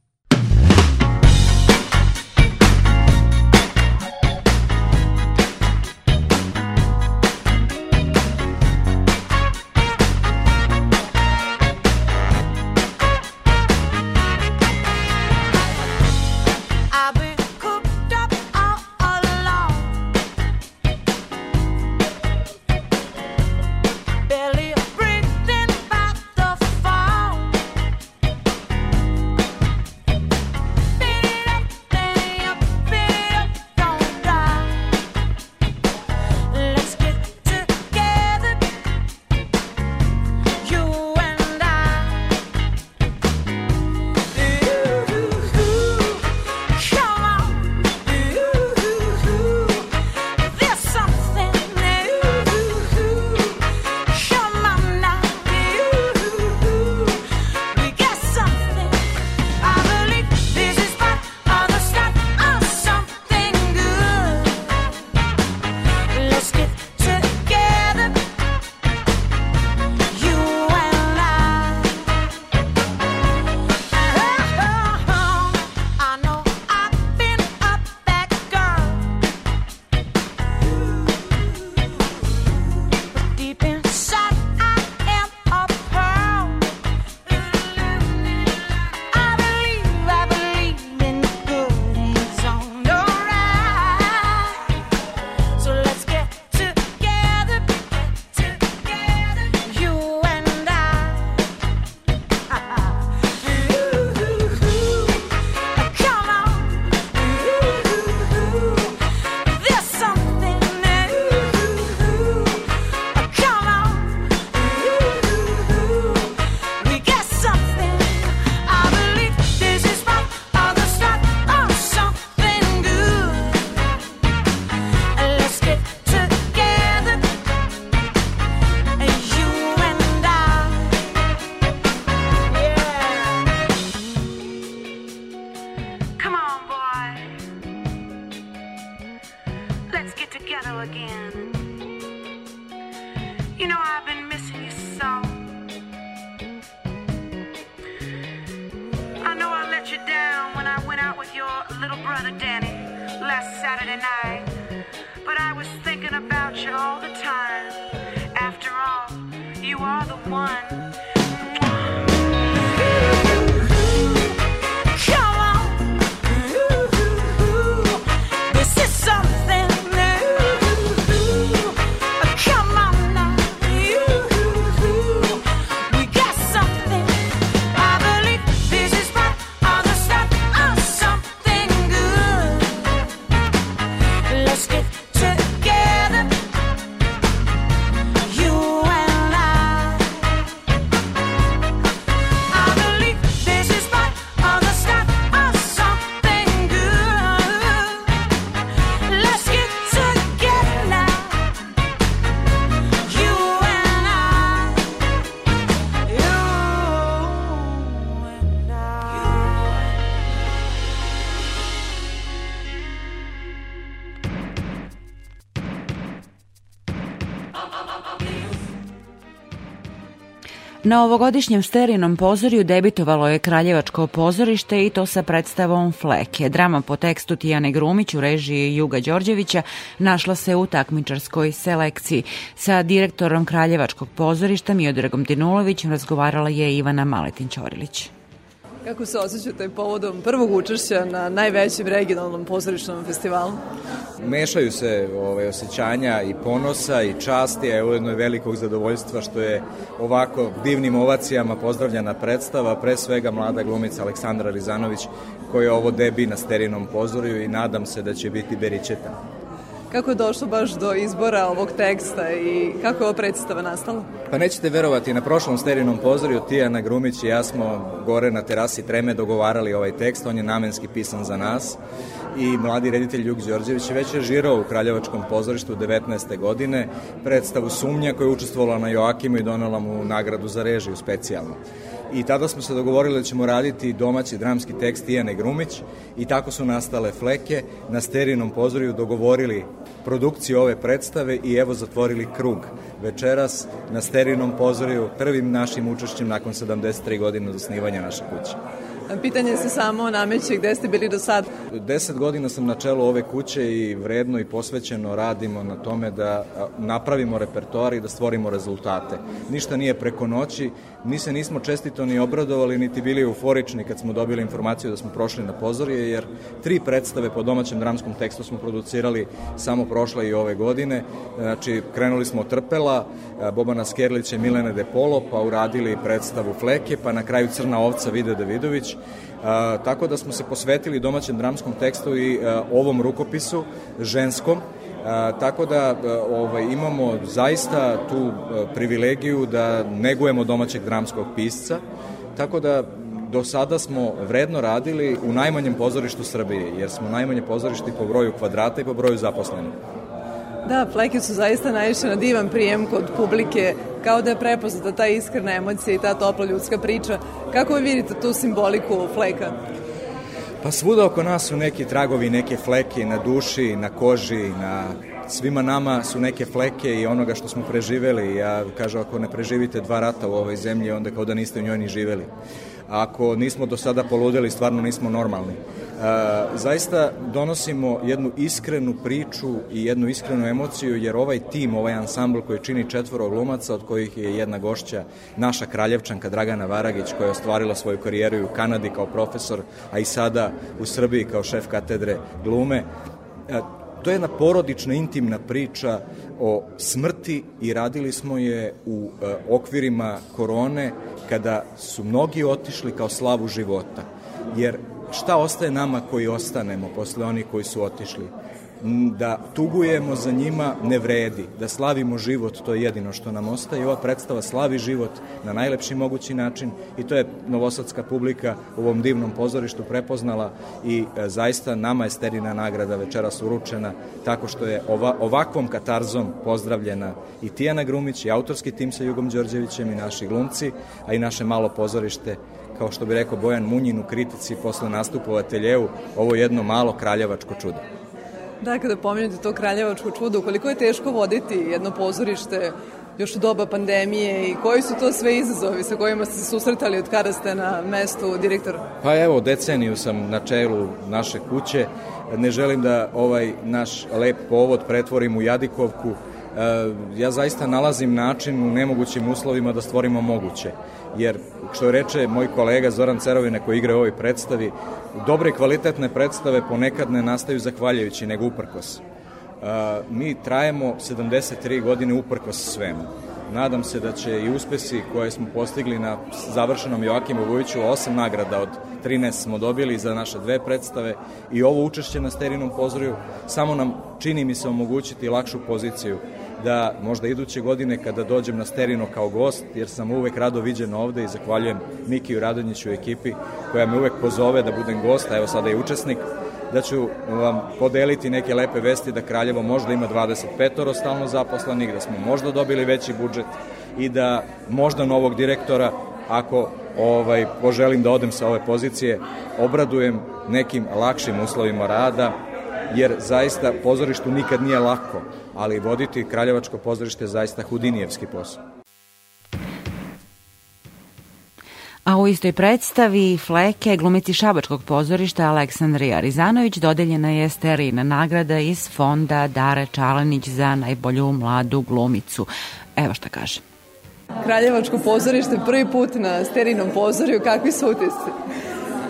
You know, Na ovogodišnjem sterinom pozoriju debitovalo je Kraljevačko pozorište i to sa predstavom Fleke. Drama po tekstu Tijane Grumić u režiji Juga Đorđevića našla se u takmičarskoj selekciji. Sa direktorom Kraljevačkog pozorišta Miodragom Dinulovićem razgovarala je Ivana Maletin-Ćorilić. Kako se osjećate povodom prvog učešća na najvećem regionalnom pozorišnom festivalu? Mešaju se ove, osjećanja i ponosa i časti, a ujedno je velikog zadovoljstva što je ovako divnim ovacijama pozdravljena predstava, pre svega mlada glumica Aleksandra Rizanović, koja ovo debi na sterinom pozoriju i nadam se da će biti beričeta. Kako je došlo baš do izbora ovog teksta i kako je ova predstava nastala? Pa nećete verovati, na prošlom sterinom pozorju Tijana Grumić i ja smo gore na terasi Treme dogovarali ovaj tekst, on je namenski pisan za nas i mladi reditelj Ljuk Đorđević je već režirao u Kraljevačkom pozorištu 19. godine predstavu Sumnja koja je učestvovala na Joakimu i donala mu nagradu za režiju specijalno i tada smo se dogovorili da ćemo raditi domaći dramski tekst Ijane Grumić i tako su nastale fleke, na sterinom pozoriju dogovorili produkciju ove predstave i evo zatvorili krug. Večeras na sterinom pozoriju prvim našim učešćem nakon 73 godine od osnivanja naše kuće. Pitanje se samo nameće gde ste bili do sad. Deset godina sam na čelu ove kuće i vredno i posvećeno radimo na tome da napravimo repertoar i da stvorimo rezultate. Ništa nije preko noći, mi se nismo čestito ni obradovali, niti bili euforični kad smo dobili informaciju da smo prošli na pozorje, jer tri predstave po domaćem dramskom tekstu smo producirali samo prošle i ove godine. Znači, krenuli smo od Trpela, Bobana Skerlića i Milene De Polo, pa uradili predstavu Fleke, pa na kraju Crna ovca Vide Davidović, Tako da smo se posvetili domaćem dramskom tekstu i a, ovom rukopisu ženskom A, tako da a, ovaj, imamo zaista tu a, privilegiju da negujemo domaćeg dramskog pisca, tako da do sada smo vredno radili u najmanjem pozorištu Srbije, jer smo najmanje pozorišti po broju kvadrata i po broju zaposlenih. Da, fleke su zaista naišle na divan prijem kod publike, kao da je prepoznata ta iskrena emocija i ta topla ljudska priča. Kako vi vidite tu simboliku fleka? Pa svuda oko nas su neki tragovi, neke fleke na duši, na koži, na svima nama su neke fleke i onoga što smo preživeli. Ja kažem, ako ne preživite dva rata u ovoj zemlji, onda kao da niste u njoj ni živeli. Ako nismo do sada poludeli, stvarno nismo normalni. E, zaista donosimo jednu iskrenu priču i jednu iskrenu emociju, jer ovaj tim, ovaj ansambl koji čini četvoro glumaca, od kojih je jedna gošća, naša kraljevčanka Dragana Varagić, koja je ostvarila svoju karijeru u Kanadi kao profesor, a i sada u Srbiji kao šef katedre glume, e, To je jedna porodična, intimna priča o smrti i radili smo je u e, okvirima korone kada su mnogi otišli kao slavu života. Jer šta ostaje nama koji ostanemo posle onih koji su otišli? Da tugujemo za njima ne vredi, da slavimo život, to je jedino što nam ostaje. Ova predstava slavi život na najlepši mogući način i to je novosadska publika u ovom divnom pozorištu prepoznala i e, zaista nama je sterina nagrada večeras uručena tako što je ova, ovakvom katarzom pozdravljena i Tijana Grumić i autorski tim sa Jugom Đorđevićem i naši glumci, a i naše malo pozorište kao što bi rekao Bojan Munjin u kritici posle nastupa u ateljevu, ovo je jedno malo kraljevačko čudo. Da, kada pominjate to kraljevačko čudo, koliko je teško voditi jedno pozorište još u doba pandemije i koji su to sve izazovi sa kojima ste se susretali od kada ste na mestu direktora? Pa evo, deceniju sam na čelu naše kuće. Ne želim da ovaj naš lep povod pretvorim u Jadikovku. E, ja zaista nalazim način u nemogućim uslovima da stvorimo moguće. Jer, što reče moj kolega Zoran Cerovine koji igra u ovoj predstavi, dobre kvalitetne predstave ponekad ne nastaju zahvaljujući, nego uprkos. Mi trajemo 73 godine uprkos svemu. Nadam se da će i uspesi koje smo postigli na završenom Joakimu Vujiću, osam nagrada od 13 smo dobili za naše dve predstave i ovo učešće na sterinom pozorju samo nam čini mi se omogućiti lakšu poziciju da možda iduće godine kada dođem na Sterino kao gost, jer sam uvek rado viđen ovde i zahvaljujem Mikiju Radonjiću i ekipi koja me uvek pozove da budem gost, a evo sada i učesnik, da ću vam podeliti neke lepe vesti da Kraljevo možda ima 25 stalno zaposlenih, da smo možda dobili veći budžet i da možda novog direktora ako ovaj poželim da odem sa ove pozicije, obradujem nekim lakšim uslovima rada, jer zaista pozorištu nikad nije lako, ali voditi Kraljevačko pozorište je zaista hudinijevski posao. A u istoj predstavi Fleke glumici Šabačkog pozorišta Aleksandrija Rizanović dodeljena je sterijna nagrada iz fonda Dare Čalenić za najbolju mladu glumicu. Evo šta kaže. Kraljevačko pozorište prvi put na sterinom pozorju, kakvi su utisci?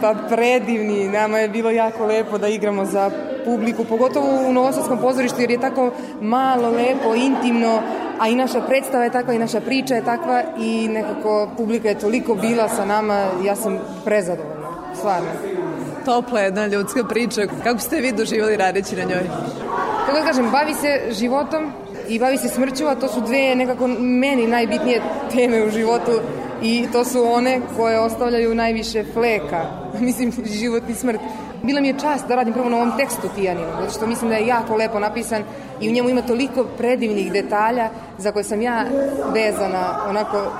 Pa predivni, nama je bilo jako lepo da igramo za publiku, pogotovo u Novosadskom pozorištu jer je tako malo, lepo, intimno, a i naša predstava je takva i naša priča je takva i nekako publika je toliko bila sa nama, ja sam prezadovoljna, stvarno. Topla jedna ljudska priča. Kako ste vi doživali radeći na njoj? Kako da kažem, bavi se životom i bavi se smrću, a to su dve nekako meni najbitnije teme u životu i to su one koje ostavljaju najviše fleka, mislim život i smrt. Bila mi je čast da radim prvo na ovom tekstu Tijaninu, zato što mislim da je jako lepo napisan i u njemu ima toliko predivnih detalja za koje sam ja vezana onako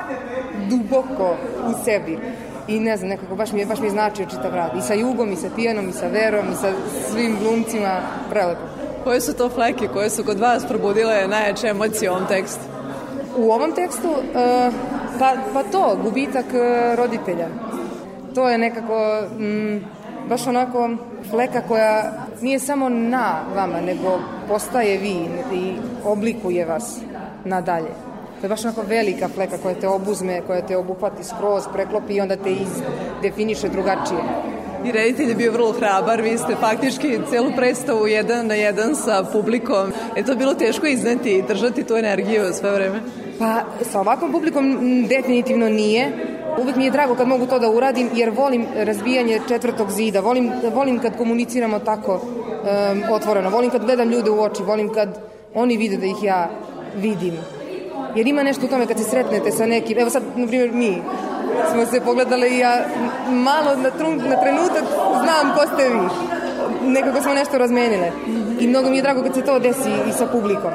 duboko u sebi. I ne znam, nekako baš mi je, baš mi je značio čitav rad. I sa Jugom, i sa Tijanom, i sa Verom, i sa svim glumcima. Prelepo. Koje su to fleke koje su kod vas probudile najjače emocije u ovom tekstu? U ovom tekstu, uh, pa, pa to, gubitak uh, roditelja. To je nekako mm, baš onako fleka koja nije samo na vama, nego postaje vi i oblikuje vas nadalje. To je baš onako velika fleka koja te obuzme, koja te obuhvati skroz, preklopi i onda te izdefiniše drugačije. I reditelj je bio vrlo hrabar, vi ste faktički celu predstavu jedan na jedan sa publikom. Je to bilo teško izneti i držati tu energiju sve vreme? Pa sa ovakvom publikom definitivno nije. Uvek mi je drago kad mogu to da uradim jer volim razbijanje četvrtog zida, volim, volim kad komuniciramo tako um, otvoreno, volim kad gledam ljude u oči, volim kad oni vide da ih ja vidim. Jer ima nešto u tome kad se sretnete sa nekim, evo sad, na primjer, mi smo se pogledali i ja malo na, trun, na trenutak znam ko ste vi. Nekako smo nešto razmenile. I mnogo mi je drago kad se to desi i sa publikom.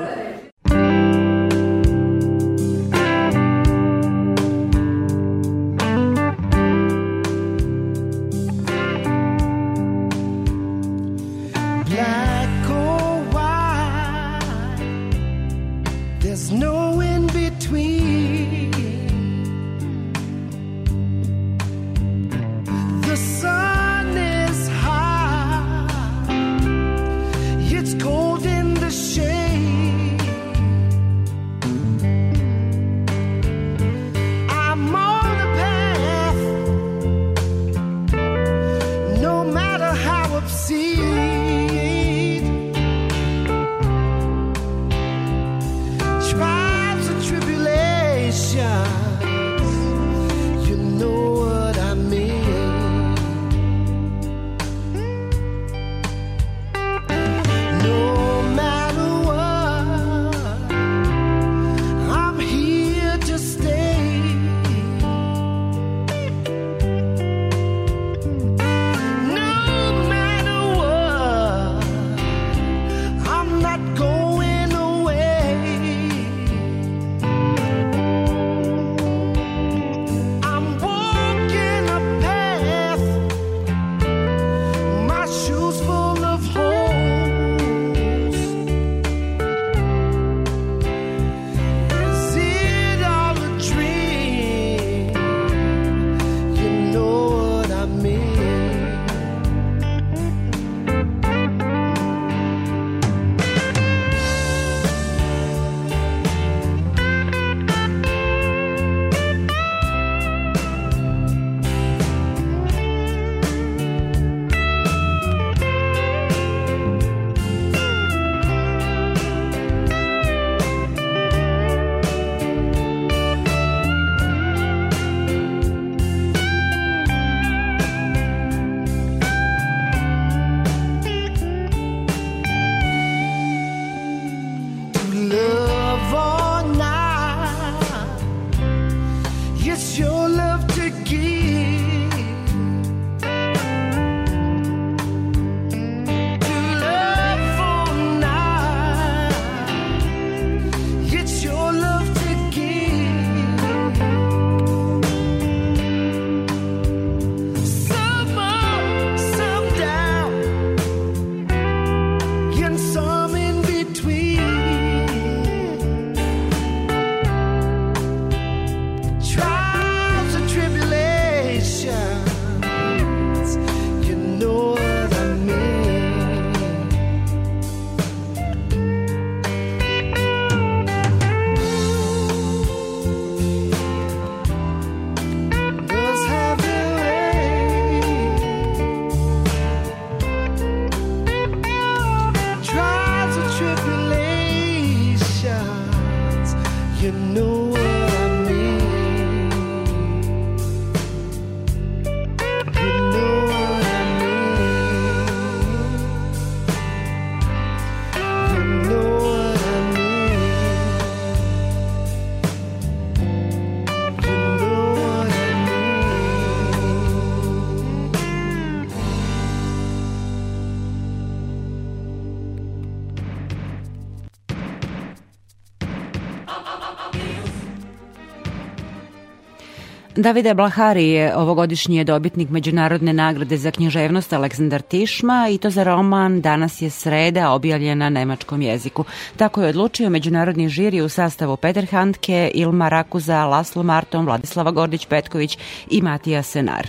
Davide Blahari je ovogodišnji dobitnik Međunarodne nagrade za književnost Aleksandar Tišma i to za roman Danas je sreda objavljen na nemačkom jeziku. Tako je odlučio međunarodni žiri u sastavu Peter Handke, Ilma Rakuza, Laslo Marton, Vladislava Gordić-Petković i Matija Senar.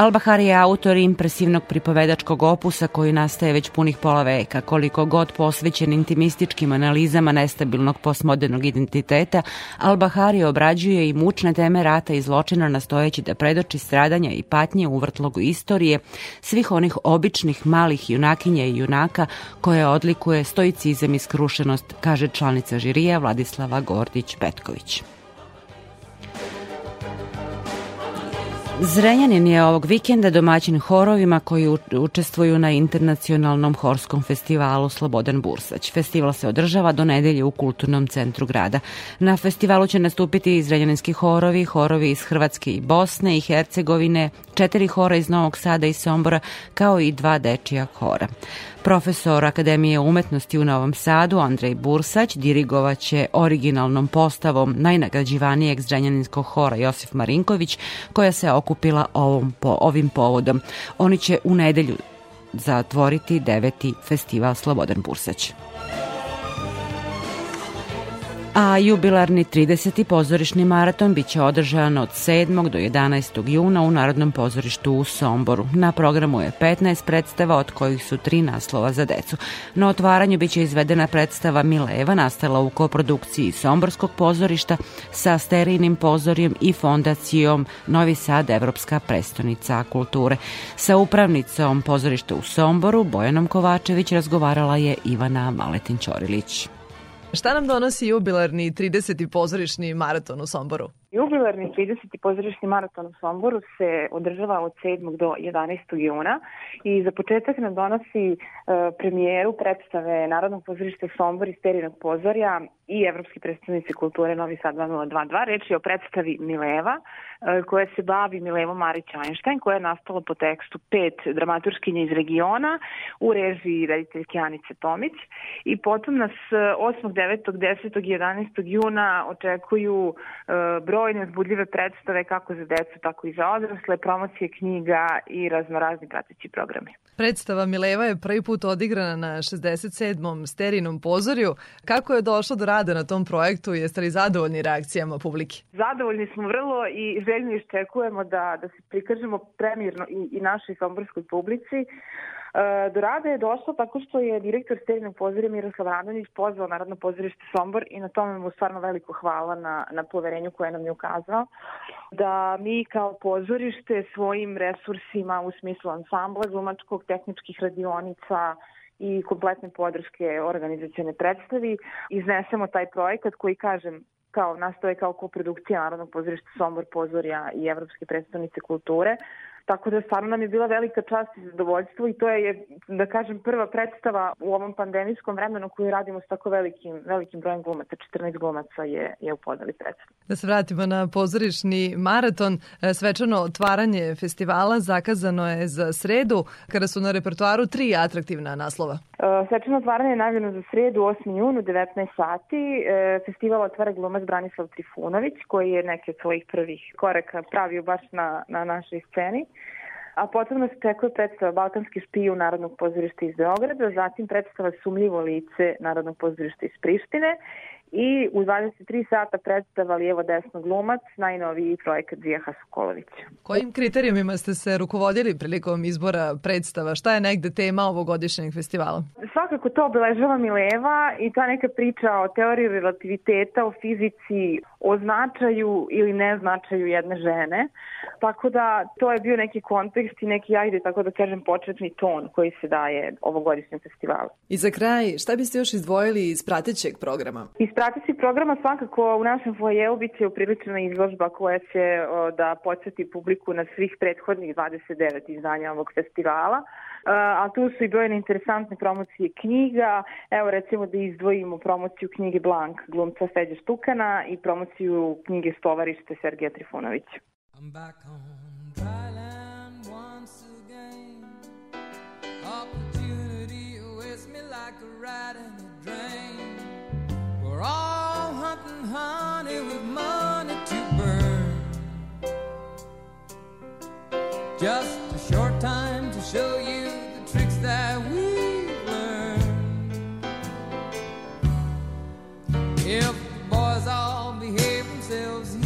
Al-Bahari je autor impresivnog pripovedačkog opusa koji nastaje već punih pola veka. Koliko god posvećen intimističkim analizama nestabilnog postmodernog identiteta, Al-Bahari obrađuje i mučne teme rata i zločina nastojeći da predoči stradanja i patnje u vrtlogu istorije svih onih običnih malih junakinja i junaka koje odlikuje stoicizam i skrušenost, kaže članica žirija Vladislava Gordić-Petković. Zrenjanin je ovog vikenda domaćin horovima koji učestvuju na internacionalnom horskom festivalu Slobodan Bursać. Festival se održava do nedelje u kulturnom centru grada. Na festivalu će nastupiti zrenjaninski horovi, horovi iz Hrvatske i Bosne i Hercegovine, četiri hora iz Novog Sada i Sombora, kao i dva dečija hora. Profesor Akademije umetnosti u Novom Sadu, Andrej Bursać, dirigovaće originalnom postavom najnagrađivanijeg zrenjaninskog hora Josif Marinković, koja se okupila ovom, po, ovim povodom. Oni će u nedelju zatvoriti deveti festival Slobodan Bursać a jubilarni 30. pozorišni maraton biće održan od 7. do 11. juna u Narodnom pozorištu u Somboru. Na programu je 15 predstava, od kojih su tri naslova za decu. Na otvaranju biće izvedena predstava Mileva, nastala u koprodukciji Somborskog pozorišta sa sterijnim pozorijem i fondacijom Novi Sad, Evropska prestonica kulture. Sa upravnicom pozorišta u Somboru, Bojanom Kovačević, razgovarala je Ivana Maletin-Ćorilić. Šta nam donosi jubilarni 30. pozorišni maraton u Somboru? Jubilarni 30. pozorišni maraton u Somboru se održava od 7. do 11. juna i za početak nam donosi e, premijeru predstave Narodnog pozorišta Sombor i Sterinog pozorja i Evropske predstavnice kulture Novi Sad 2022. Reč je o predstavi Mileva koja se bavi Milevom Marić Einstein koja je nastala po tekstu pet dramaturškinja iz regiona u režiji rediteljke Anice Tomić i potom nas 8. 9. 10. i 11. juna očekuju e, broj brojne uzbudljive predstave kako za decu, tako i za odrasle, promocije knjiga i raznorazni prateći programi. Predstava Mileva je prvi put odigrana na 67. sterinom pozorju. Kako je došlo do rada na tom projektu? Jeste li zadovoljni reakcijama publike? Zadovoljni smo vrlo i željno iščekujemo da, da se prikažemo premirno i, i našoj somborskoj publici. E, do rada je došlo tako što je direktor Sterinog pozorja Miroslav Radonić pozvao Narodno pozorište Sombor i na tome mu stvarno veliko hvala na, na poverenju koje nam je ukazao da mi kao pozorište svojim resursima u smislu ansambla, glumačkog, tehničkih radionica, i kompletne podrške organizacijone predstavi iznesemo taj projekat koji, kažem, kao nastoje kao koprodukcija Narodnog pozorišta Sombor Pozorja i Evropske predstavnice kulture, Tako da stvarno nam je bila velika čast i zadovoljstvo i to je, da kažem, prva predstava u ovom pandemijskom vremenu koju radimo s tako velikim, velikim brojem glumaca. 14 glumaca je, je u podeli predstavu. Da se vratimo na pozorišni maraton. E, svečano otvaranje festivala zakazano je za sredu, kada su na repertoaru tri atraktivna naslova. E, svečano otvaranje je najavljeno za sredu 8. junu 19 sati. E, festival otvara glumac Branislav Trifunović, koji je neke od svojih prvih koraka pravio baš na, na našoj sceni a potom nas očekuje predstava Balkanski špiju Narodnog pozorišta iz Beograda, zatim predstava Sumljivo lice Narodnog pozorišta iz Prištine i u 23 sata predstava Lijevo desno glumac, najnoviji projekat Zijaha Sokolovića. Kojim kriterijumima ste se rukovodili prilikom izbora predstava? Šta je negde tema ovogodišnjeg festivala? Svakako to obeležava Mileva i ta neka priča o teoriji relativiteta, o fizici, o značaju ili neznačaju jedne žene. Tako da to je bio neki kontekst i neki, ajde tako da kažem, početni ton koji se daje ovogodišnjem festivalu. I za kraj, šta biste još izdvojili iz pratećeg programa? Iz pratećeg programa svakako u našem fojeu biće upriličena izložba koja će o, da podsjeti publiku na svih prethodnih 29 izdanja ovog festivala a tu su i brojne interesantne promocije knjiga. Evo recimo da izdvojimo promociju knjige Blank glumca Feđa Štukana i promociju knjige Stovarište Sergeja Trifunovića. I'm back on dry land once again Opportunity awaits me like a rat in a drain We're all hunting honey with money Just a short time to show you the tricks that we've learned. If the boys all behave themselves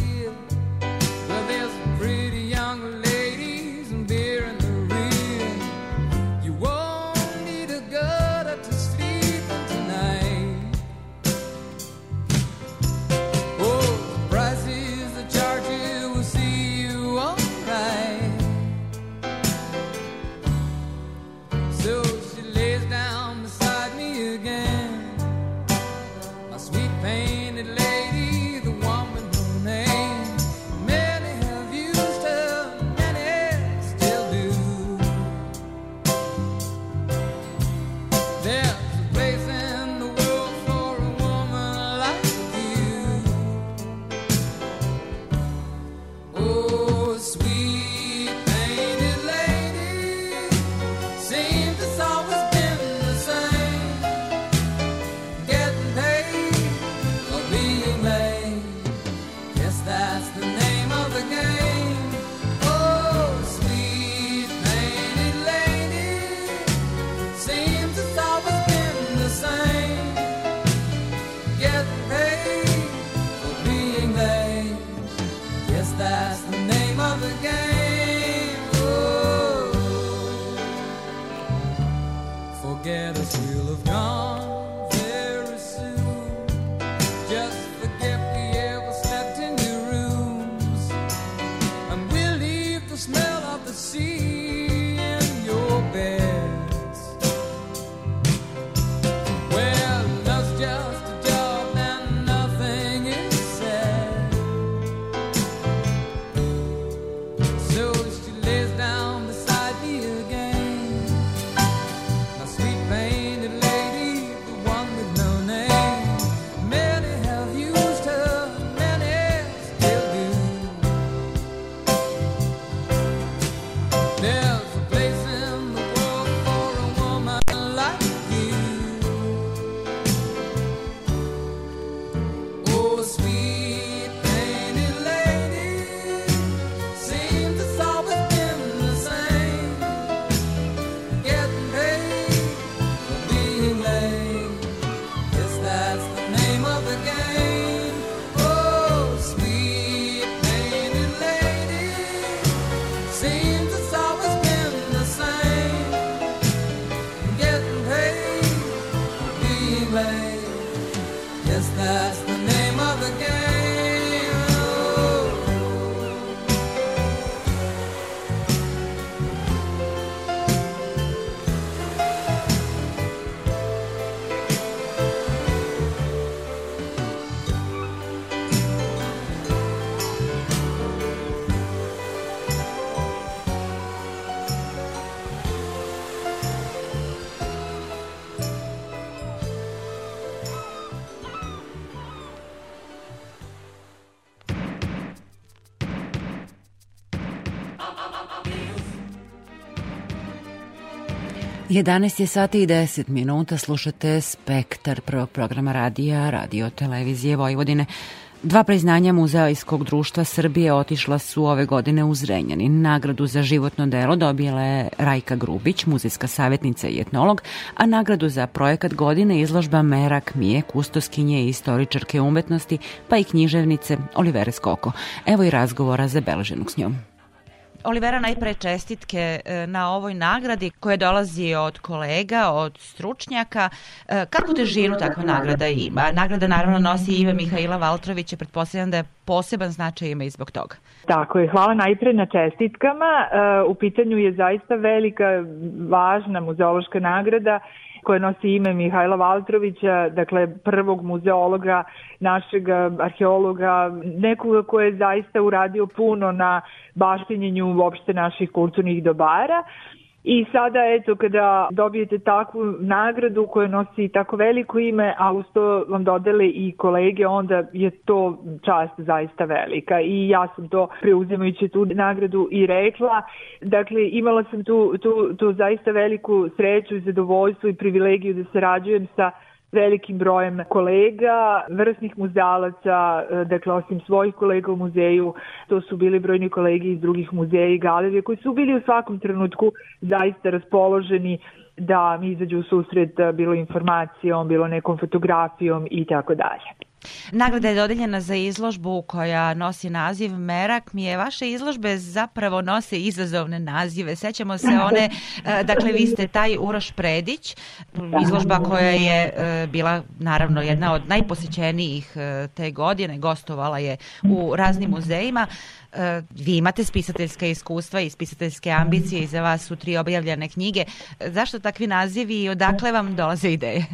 11 je sati i 10 minuta, slušate Spektar prvog programa radija, radio televizije Vojvodine. Dva priznanja Muzejskog društva Srbije otišla su ove godine u Zrenjanin. Nagradu za životno delo dobila je Rajka Grubić, muzejska savjetnica i etnolog, a nagradu za projekat godine izložba Merak Kmije, kustoskinje i istoričarke umetnosti, pa i književnice Olivere Skoko. Evo i razgovora zabeleženog s njom. Olivera, najpre čestitke e, na ovoj nagradi koja dolazi od kolega, od stručnjaka. E, Kakvu težinu takva nagrada ima? Nagrada naravno nosi ime Mihaila Valtrovića, pretpostavljam da je poseban značaj ima i zbog toga. Tako je, hvala najpre na čestitkama. E, U pitanju je zaista velika, važna muzeološka nagrada koja nosi ime Mihajla Valtrovića, dakle prvog muzeologa, našeg arheologa, nekoga ko je zaista uradio puno na baštinjenju uopšte naših kulturnih dobara. I sada, eto, kada dobijete takvu nagradu koja nosi tako veliko ime, a uz to vam dodele i kolege, onda je to čast zaista velika. I ja sam to preuzimajući tu nagradu i rekla. Dakle, imala sam tu, tu, tu zaista veliku sreću i zadovoljstvo i privilegiju da sarađujem sa velikim brojem kolega, vrsnih muzealaca, e, dakle osim svojih kolega u muzeju, to su bili brojni kolegi iz drugih muzeja i galerije koji su bili u svakom trenutku zaista raspoloženi da mi izađu u susret e, bilo informacijom, bilo nekom fotografijom i tako dalje. Nagrada je dodeljena za izložbu koja nosi naziv Merak mi je. Vaše izložbe zapravo nose izazovne nazive. Sećamo se one, e, dakle vi ste taj Uroš Predić, izložba koja je e, bila naravno jedna od najposećenijih e, te godine, gostovala je u raznim muzejima. Vi imate spisateljska iskustva i spisateljske ambicije i za vas su tri objavljene knjige. Zašto takvi nazivi i odakle vam dolaze ideje?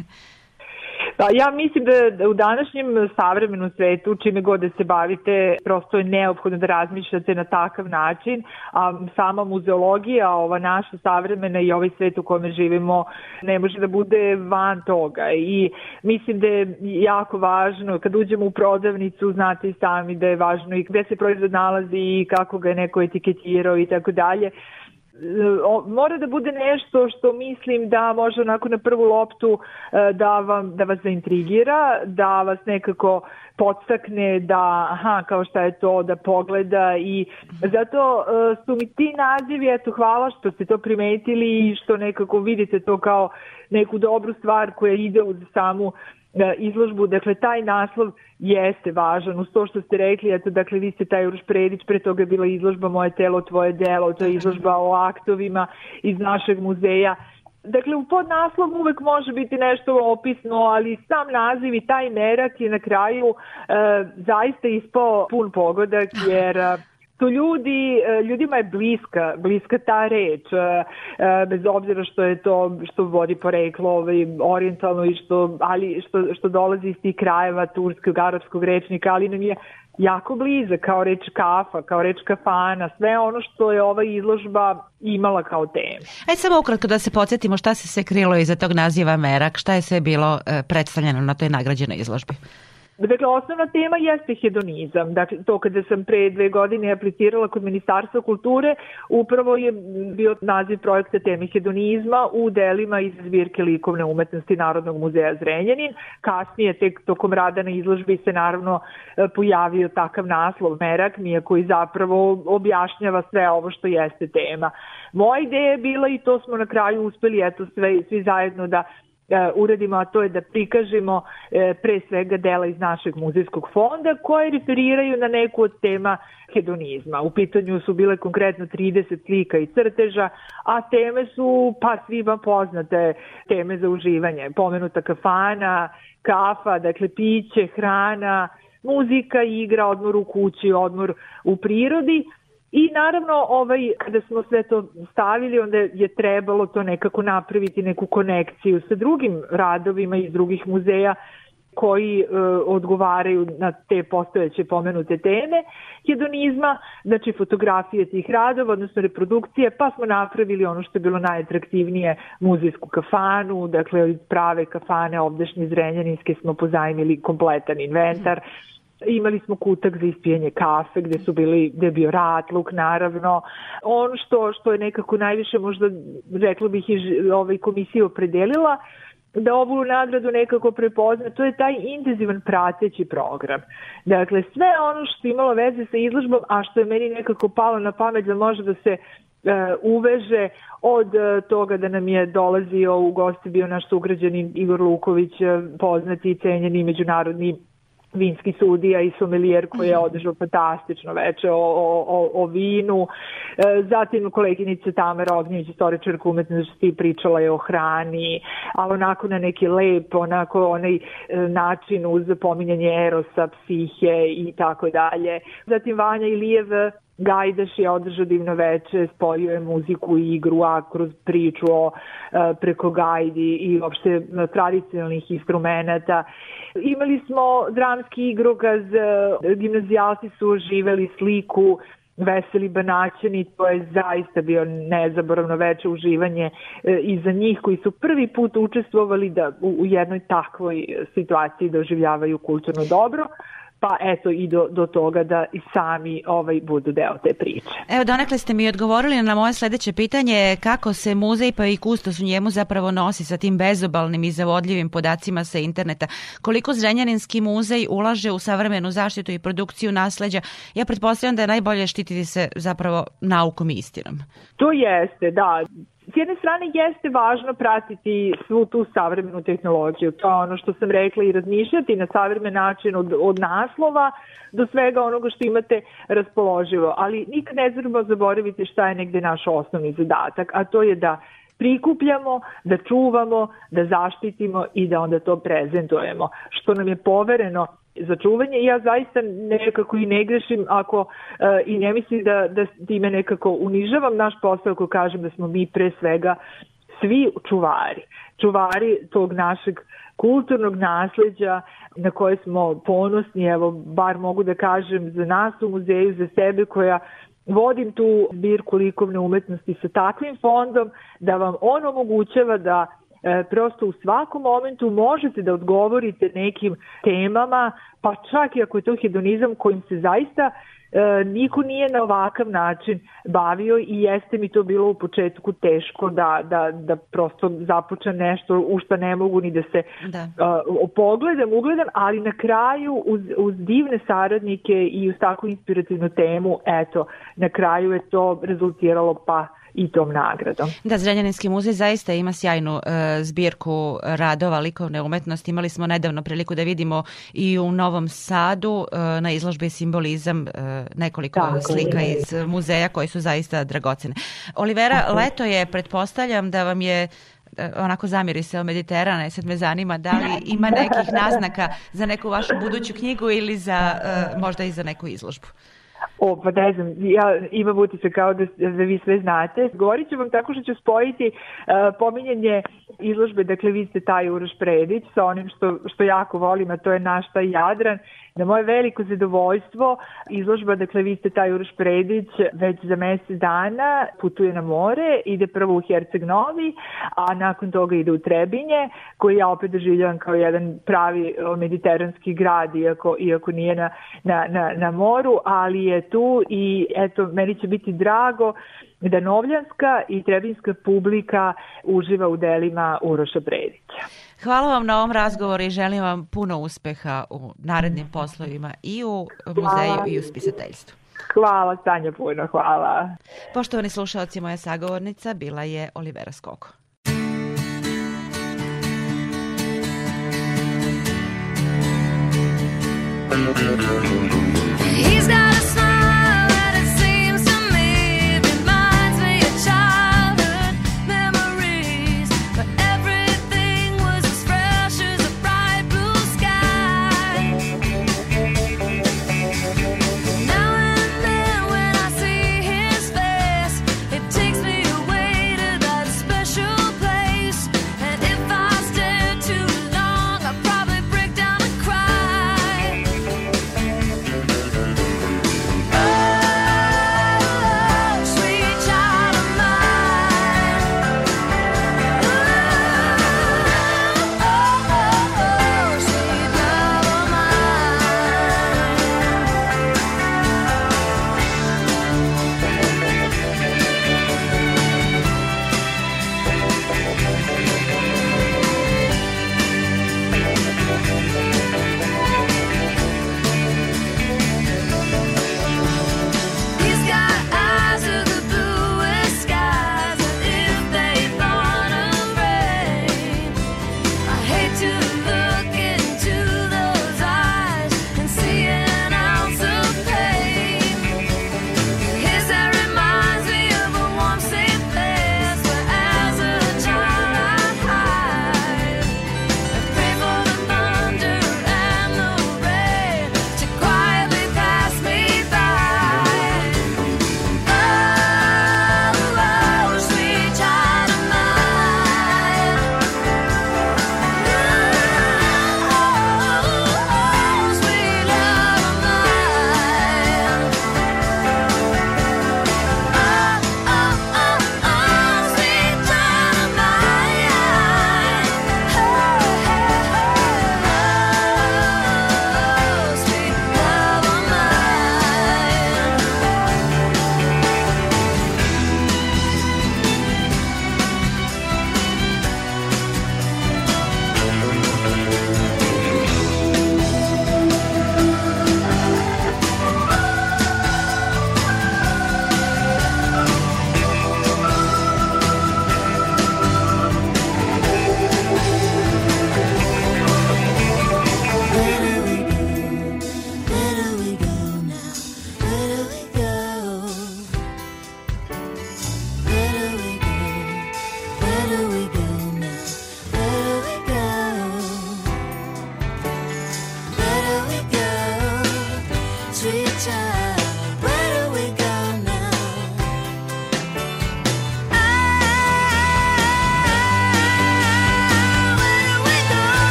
Pa ja mislim da u današnjem savremenom svetu, čime god da se bavite, prosto je neophodno da razmišljate na takav način, a sama muzeologija, ova naša savremena i ovaj svet u kome živimo, ne može da bude van toga. I mislim da je jako važno, kad uđemo u prodavnicu, znate i sami da je važno i gde se proizvod nalazi i kako ga je neko etiketirao i tako dalje mora da bude nešto što mislim da može onako na prvu loptu e, da, vam, da vas zaintrigira, da vas nekako podstakne da, aha, kao šta je to, da pogleda i zato uh, su mi ti nazivi, eto, hvala što ste to primetili i što nekako vidite to kao neku dobru stvar koja ide uz samu E, izložbu, dakle taj naslov jeste važan, uz to što ste rekli, eto, dakle vi ste taj Uroš Predić, pre toga je bila izložba Moje telo, tvoje delo, to je izložba o aktovima iz našeg muzeja, Dakle, u podnaslov uvek može biti nešto opisno, ali sam naziv i taj merak je na kraju e, zaista ispao pun pogodak, jer e, su ljudi, e, ljudima je bliska, bliska ta reč, e, e, bez obzira što je to, što vodi poreklo ovaj, orijentalno i što, ali što, što dolazi iz tih krajeva turskog, arapskog rečnika, ali nam je jako bliza, kao reč kafa, kao reč kafana, sve ono što je ova izložba imala kao temu. Ajde samo ukratko da se podsjetimo šta se se krilo iza tog naziva Merak, šta je sve bilo predstavljeno na toj nagrađenoj izložbi. Dakle, osnovna tema jeste hedonizam. Dakle, to kada sam pre dve godine aplicirala kod Ministarstva kulture, upravo je bio naziv projekta teme hedonizma u delima iz zbirke likovne umetnosti Narodnog muzeja Zrenjanin. Kasnije, tek tokom rada na izložbi se naravno e, pojavio takav naslov Merak mi je koji zapravo objašnjava sve ovo što jeste tema. Moja ideja je bila i to smo na kraju uspeli, eto, sve, svi zajedno da uradimo, a to je da prikažemo e, pre svega dela iz našeg muzejskog fonda koje referiraju na neku od tema hedonizma. U pitanju su bile konkretno 30 slika i crteža, a teme su pa svima poznate teme za uživanje. Pomenuta kafana, kafa, dakle piće, hrana, muzika, igra, odmor u kući, odmor u prirodi, I naravno, ovaj, kada smo sve to stavili, onda je trebalo to nekako napraviti, neku konekciju sa drugim radovima iz drugih muzeja koji e, odgovaraju na te postojeće pomenute teme hedonizma, znači fotografije tih radova, odnosno reprodukcije, pa smo napravili ono što je bilo najatraktivnije muzejsku kafanu, dakle prave kafane ovdašnje zrenjaninske smo pozajmili kompletan inventar, Imali smo kutak za ispijanje kafe gde su bili, gde je bio ratluk naravno. Ono što, što je nekako najviše možda rekla bih i ovaj komisija opredelila da ovu nagradu nekako prepozna, to je taj intenzivan prateći program. Dakle, sve ono što imalo veze sa izložbom, a što je meni nekako palo na pamet da može da se e, uveže od e, toga da nam je dolazio u gosti bio naš sugrađanin Igor Luković, e, poznati i cenjeni međunarodni vinski sudija i somelijer koji je mhm. održao fantastično veče o, o, o vinu. E, zatim koleginica Tamara Ognjević, istoričarka umetnosti, pričala je o hrani, ali onako na neki lep, onako onaj e, način uz pominjanje erosa, psihe i tako dalje. Zatim Vanja Ilijev Gajdaš je održao divno veče, spojio je muziku i igru, a kroz priču o e, preko gajdi i uopšte tradicionalnih instrumenta. Imali smo dramski igrokaz, e, gimnazijalci su oživeli sliku Veseli Banaćani, to je zaista bio nezaboravno veće uživanje e, i za njih koji su prvi put učestvovali da u, u jednoj takvoj situaciji doživljavaju kulturno dobro pa eto i do, do toga da i sami ovaj budu deo te priče. Evo, donekle ste mi odgovorili na moje sledeće pitanje kako se muzej pa i kustos u njemu zapravo nosi sa tim bezobalnim i zavodljivim podacima sa interneta. Koliko Zrenjaninski muzej ulaže u savremenu zaštitu i produkciju nasleđa? Ja pretpostavljam da je najbolje štititi se zapravo naukom i istinom. To jeste, da. S jedne strane jeste važno pratiti svu tu savremenu tehnologiju, to je ono što sam rekla i razmišljati na savremen način od, od naslova do svega onoga što imate raspoloživo, ali nikad ne trebamo zaboraviti šta je negde naš osnovni zadatak, a to je da prikupljamo, da čuvamo, da zaštitimo i da onda to prezentujemo, što nam je povereno za čuvanje ja zaista nekako i ne grešim ako uh, i ne mislim da, da time nekako unižavam naš posao ako kažem da smo mi pre svega svi čuvari. Čuvari tog našeg kulturnog nasleđa na koje smo ponosni, evo bar mogu da kažem za nas u muzeju, za sebe koja vodim tu zbirku likovne umetnosti sa takvim fondom da vam on omogućava da e, prosto u svakom momentu možete da odgovorite nekim temama, pa čak i ako je to hedonizam kojim se zaista e, niko nije na ovakav način bavio i jeste mi to bilo u početku teško da, da, da prosto započnem nešto u šta ne mogu ni da se Da. uh, pogledam, ugledam, ali na kraju uz, uz divne saradnike i uz takvu inspirativnu temu, eto, na kraju je to rezultiralo pa i tom nagradom. Da, Zrenjaninski muzej zaista ima sjajnu e, zbirku radova likovne umetnosti. Imali smo nedavno priliku da vidimo i u Novom Sadu e, na izložbi simbolizam e, nekoliko Tako je. slika iz muzeja koji su zaista dragocene. Olivera, Tako je. leto je, pretpostavljam da vam je e, onako zamiri se o Mediterana i sad me zanima da li ima nekih naznaka za neku vašu buduću knjigu ili za e, možda i za neku izložbu. O, pa ne znam, ja imam utisak kao da, da vi sve znate. Govorit ću vam tako što ću spojiti uh, pominjanje izložbe, dakle vi ste taj Uroš Predić sa onim što, što jako volim, a to je naš taj Jadran. Na moje veliko zadovoljstvo izložba, dakle vi ste taj Uroš Predić već za mesec dana putuje na more, ide prvo u Herceg Novi, a nakon toga ide u Trebinje, koji ja opet doživljavam kao jedan pravi mediteranski grad, iako, iako nije na, na, na, na moru, ali je tu i eto, meni će biti drago da novljanska i trebinska publika uživa u delima Uroša Predića. Hvala vam na ovom razgovoru i želim vam puno uspeha u narednim poslovima i u muzeju i u spisateljstvu. Hvala, Sanja, puno, hvala. Poštovani slušalci, moja sagovornica bila je Olivera Skoko. He's got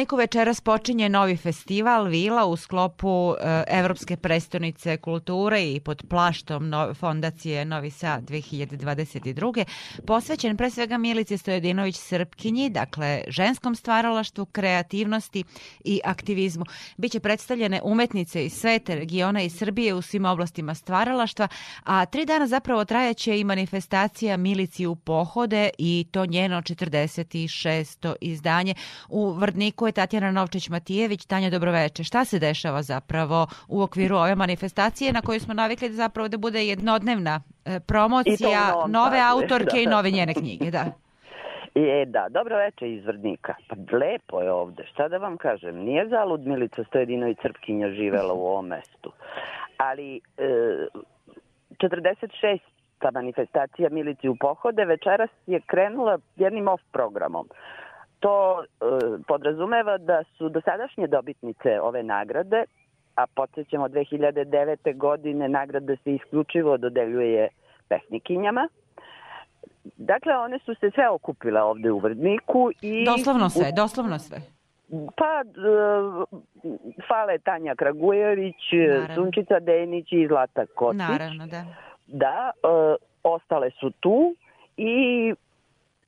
U Vrdniku večeras počinje novi festival Vila u sklopu e, Evropske prestonice kulture i pod plaštom fondacije Novi Sad 2022. Posvećen pre svega Milici Stojedinović Srpkinji, dakle ženskom stvaralaštvu, kreativnosti i aktivizmu. Biće predstavljene umetnice iz sveta, regiona i Srbije u svim oblastima stvaralaštva, a tri dana zapravo trajaće i manifestacija Milici u pohode i to njeno 46. izdanje. U Vrdniku je Tatjana Novčić-Matijević. Tanja, dobroveče. Šta se dešava zapravo u okviru ove manifestacije na koju smo navikli da zapravo da bude jednodnevna e, I promocija nove Sadu, autorke i da. nove njene knjige, da. E, da, dobro veče iz Vrdnika. Pa lepo je ovde, šta da vam kažem. Nije zalud Milica Stojedinović Srpkinja živela u ovom mestu. Ali e, 46 ta manifestacija Milici u pohode večeras je krenula jednim off programom. To e, podrazumeva da su dosadašnje dobitnice ove nagrade, a podsjećamo 2009. godine nagrada se isključivo dodeljuje pesnikinjama, Dakle, one su se sve okupile ovde u Vrdniku i... Doslovno sve, doslovno sve. Pa, e, fale Tanja Kragujević, Naravno. Sunčica Denić i Zlata Kocić. Naravno, da. Da, e, ostale su tu i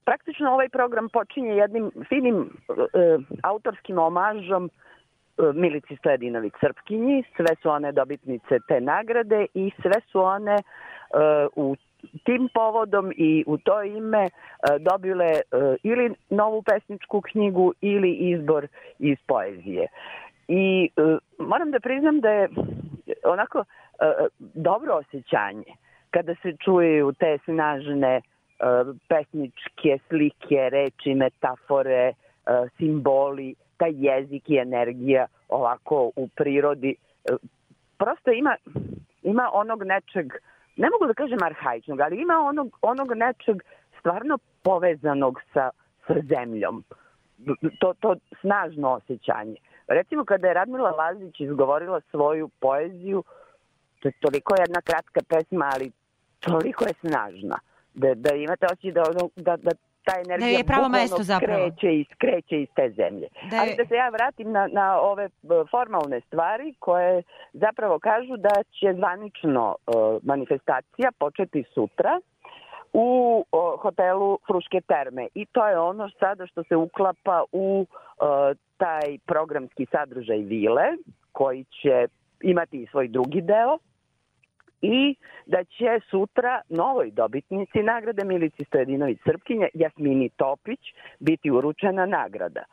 praktično ovaj program počinje jednim finim e, autorskim omažom e, Milici Stojedinović Srpkinji. Sve su one dobitnice te nagrade i sve su one e, u tim povodom i u to ime e, dobile e, ili novu pesničku knjigu ili izbor iz poezije. I e, moram da priznam da je onako e, dobro osjećanje kada se čuju te snažne e, pesničke slike, reči, metafore, e, simboli, taj jezik i energija ovako u prirodi. E, Prosto ima, ima onog nečeg, ne mogu da kažem arhaičnog, ali ima onog, onog nečeg stvarno povezanog sa, sa zemljom. To, to snažno osjećanje. Recimo kada je Radmila Lazić izgovorila svoju poeziju, to je toliko jedna kratka pesma, ali toliko je snažna. Da, da imate osjećaj da, ono- da, da ta energija Da je pravo mesto zapravo. skreće i skreće iz te zemlje. Da je- Ali da se ja vratim na, na ove formalne stvari koje zapravo kažu da će zvanično e, manifestacija početi sutra u o, hotelu Fruške terme i to je ono sada što se uklapa u e, taj programski sadržaj vile koji će imati i svoj drugi deo i da će sutra novoj dobitnici nagrade Milici Stojedinović Srpkinje, Jasmini Topić, biti uručena nagrada.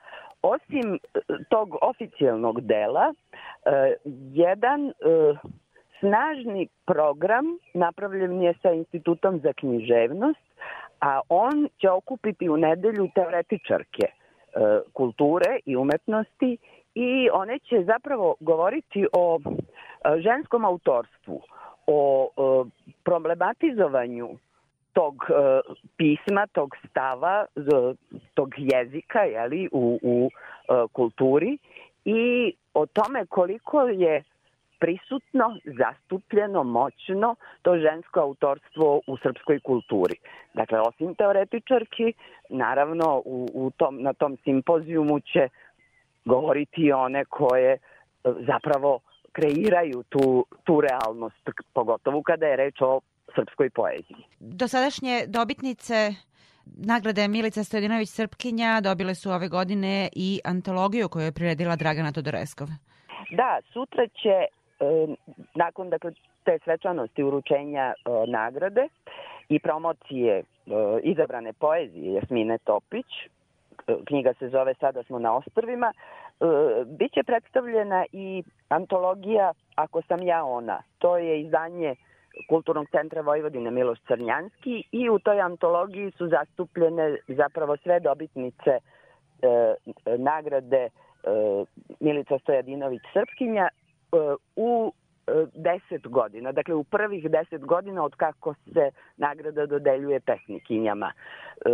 Osim e, tog oficijalnog dela, e, jedan e, snažni program napravljen je sa Institutom za književnost, a on će okupiti u nedelju teoretičarke kulture i umetnosti i one će zapravo govoriti o ženskom autorstvu, o problematizovanju tog e, pisma, tog stava, tog jezika jeli, u, u e, kulturi i o tome koliko je prisutno, zastupljeno, moćno to žensko autorstvo u srpskoj kulturi. Dakle, osim teoretičarki, naravno u, u tom, na tom simpozijumu će govoriti one koje e, zapravo kreiraju tu, tu realnost, pogotovo kada je reč o srpskoj poeziji. Dosadašnje dobitnice nagrade Milica Stojadinović Srpkinja dobile su ove godine i antologiju koju je priredila Dragana Todoreskov. Da, sutra će, e, nakon dakle, te svečanosti uručenja e, nagrade i promocije e, izabrane poezije Jasmine Topić, e, knjiga se zove Sada smo na ostrvima, biće predstavljena i antologija Ako sam ja ona. To je izdanje Kulturnog centra Vojvodine Miloš Crnjanski i u toj antologiji su zastupljene zapravo sve dobitnice e, nagrade e, Milica Stojadinović Srpkinja e, u e, deset godina, dakle u prvih deset godina od kako se nagrada dodeljuje pesnikinjama. E,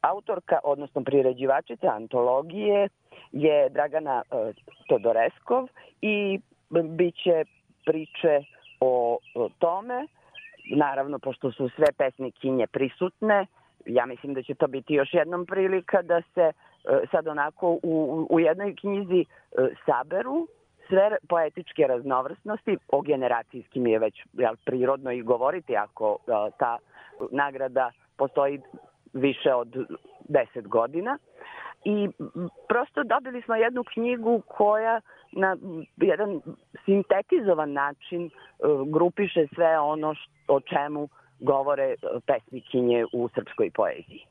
autorka, odnosno priređivačica antologije je Dragana e, Todoreskov i biće priče o, tome, naravno pošto su sve pesnikinje prisutne, ja mislim da će to biti još jednom prilika da se e, sad onako u, u jednoj knjizi saberu sve poetičke raznovrsnosti, o generacijskim je već jel, prirodno i govoriti ako e, ta nagrada postoji više od deset godina. I prosto dobili smo jednu knjigu koja na jedan sintetizovan način e, grupiše sve ono š- o čemu govore e, pesnikinje u srpskoj poeziji.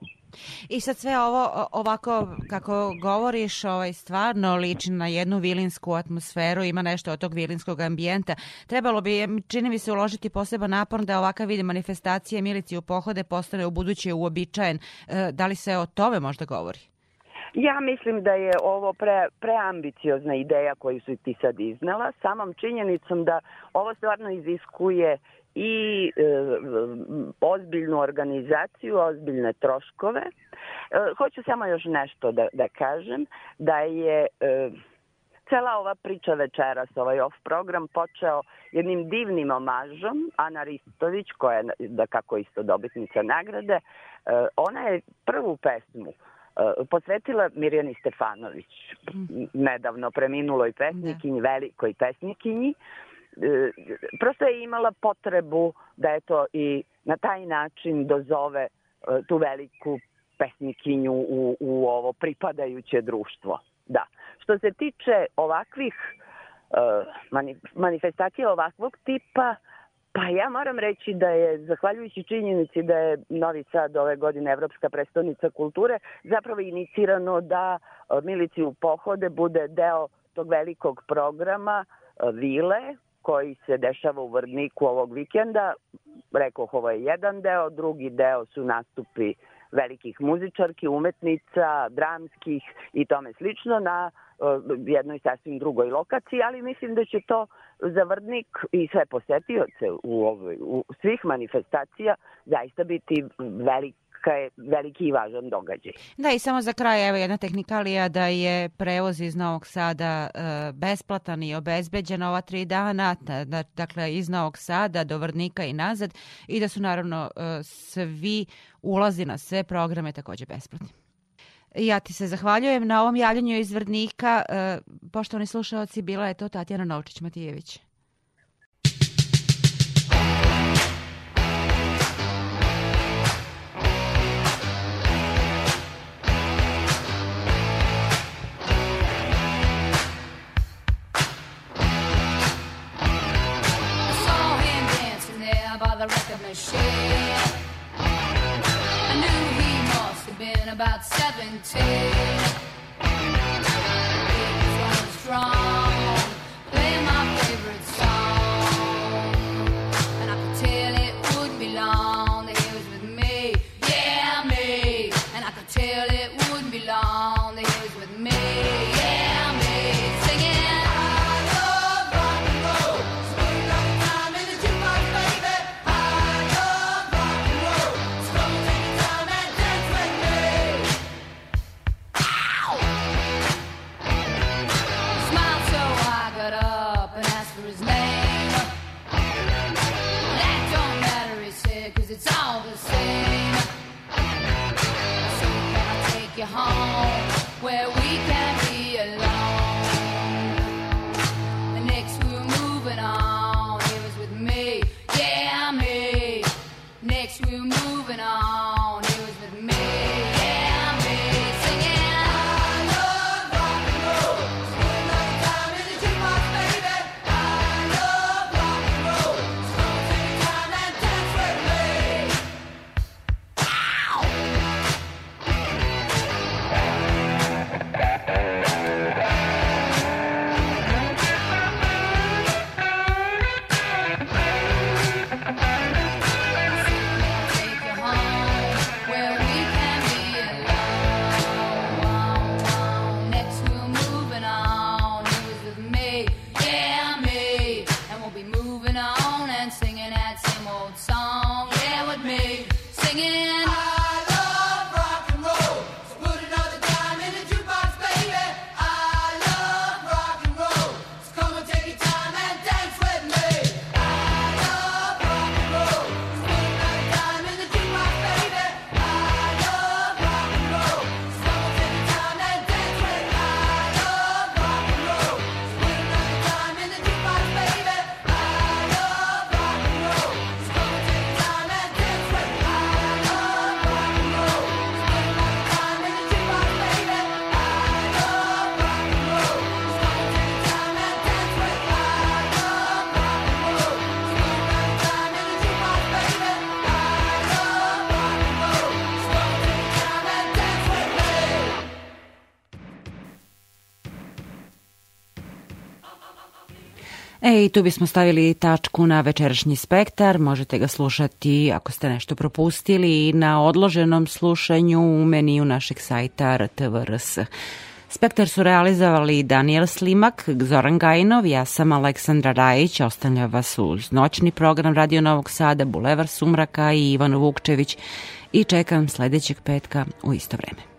I sad sve ovo ovako kako govoriš ovaj, stvarno liči na jednu vilinsku atmosferu, ima nešto od tog vilinskog ambijenta. Trebalo bi, čini mi se, uložiti poseban napor da ovakav vid manifestacije Milici u pohode postane u buduće uobičajen. E, da li se o tome možda govori? Ja mislim da je ovo pre, preambiciozna ideja koju su ti sad iznela, samom činjenicom da ovo stvarno iziskuje i e, ozbiljnu organizaciju, ozbiljne troškove. E, hoću samo još nešto da, da kažem, da je e, cela ova priča večeras, ovaj off program, počeo jednim divnim omažom. Ana Ristović, koja je da kako isto dobitnica nagrade, e, ona je prvu pesmu e, posvetila Mirjani Stefanović, nedavno preminuloj pesnikinji, velikoj pesnikinji. Prosto je imala potrebu da eto i na taj način dozove e, tu veliku pesnikinju u, u ovo pripadajuće društvo. Da. Što se tiče ovakvih e, mani- manifestacija ovakvog tipa, pa ja moram reći da je, zahvaljujući činjenici da je Novi Sad ove godine Evropska prestonica kulture, zapravo inicirano da e, Milici u pohode bude deo tog velikog programa e, Vile, koji se dešava u Vrdniku ovog vikenda. Rekoh, ovo je jedan deo, drugi deo su nastupi velikih muzičarki, umetnica, dramskih i tome slično na jednoj sasvim drugoj lokaciji, ali mislim da će to za Vrdnik i sve posetioce u, ovoj, u svih manifestacija zaista biti velika, veliki i važan događaj. Da, i samo za kraj, evo jedna tehnikalija da je prevoz iz Novog Sada e, besplatan i obezbeđen ova tri dana, da, da- dakle iz Novog Sada do Vrdnika i nazad i da su naravno e, svi ulazi na sve programe takođe besplatni. Ja ti se zahvaljujem na ovom javljanju iz Vrdnika. E, poštovani slušalci, bila je to Tatjana Novčić-Matijević. Record machine. I knew he must have been about 17. i tu bismo stavili tačku na večerašnji spektar. Možete ga slušati ako ste nešto propustili na odloženom slušanju u meniju našeg sajta RTVRS. Spektar su realizovali Daniel Slimak, Zoran Gajinov, ja sam Aleksandra Rajić, ostavlja vas uz noćni program Radio Novog Sada, Bulevar Sumraka i Ivan Vukčević i čekam sledećeg petka u isto vreme.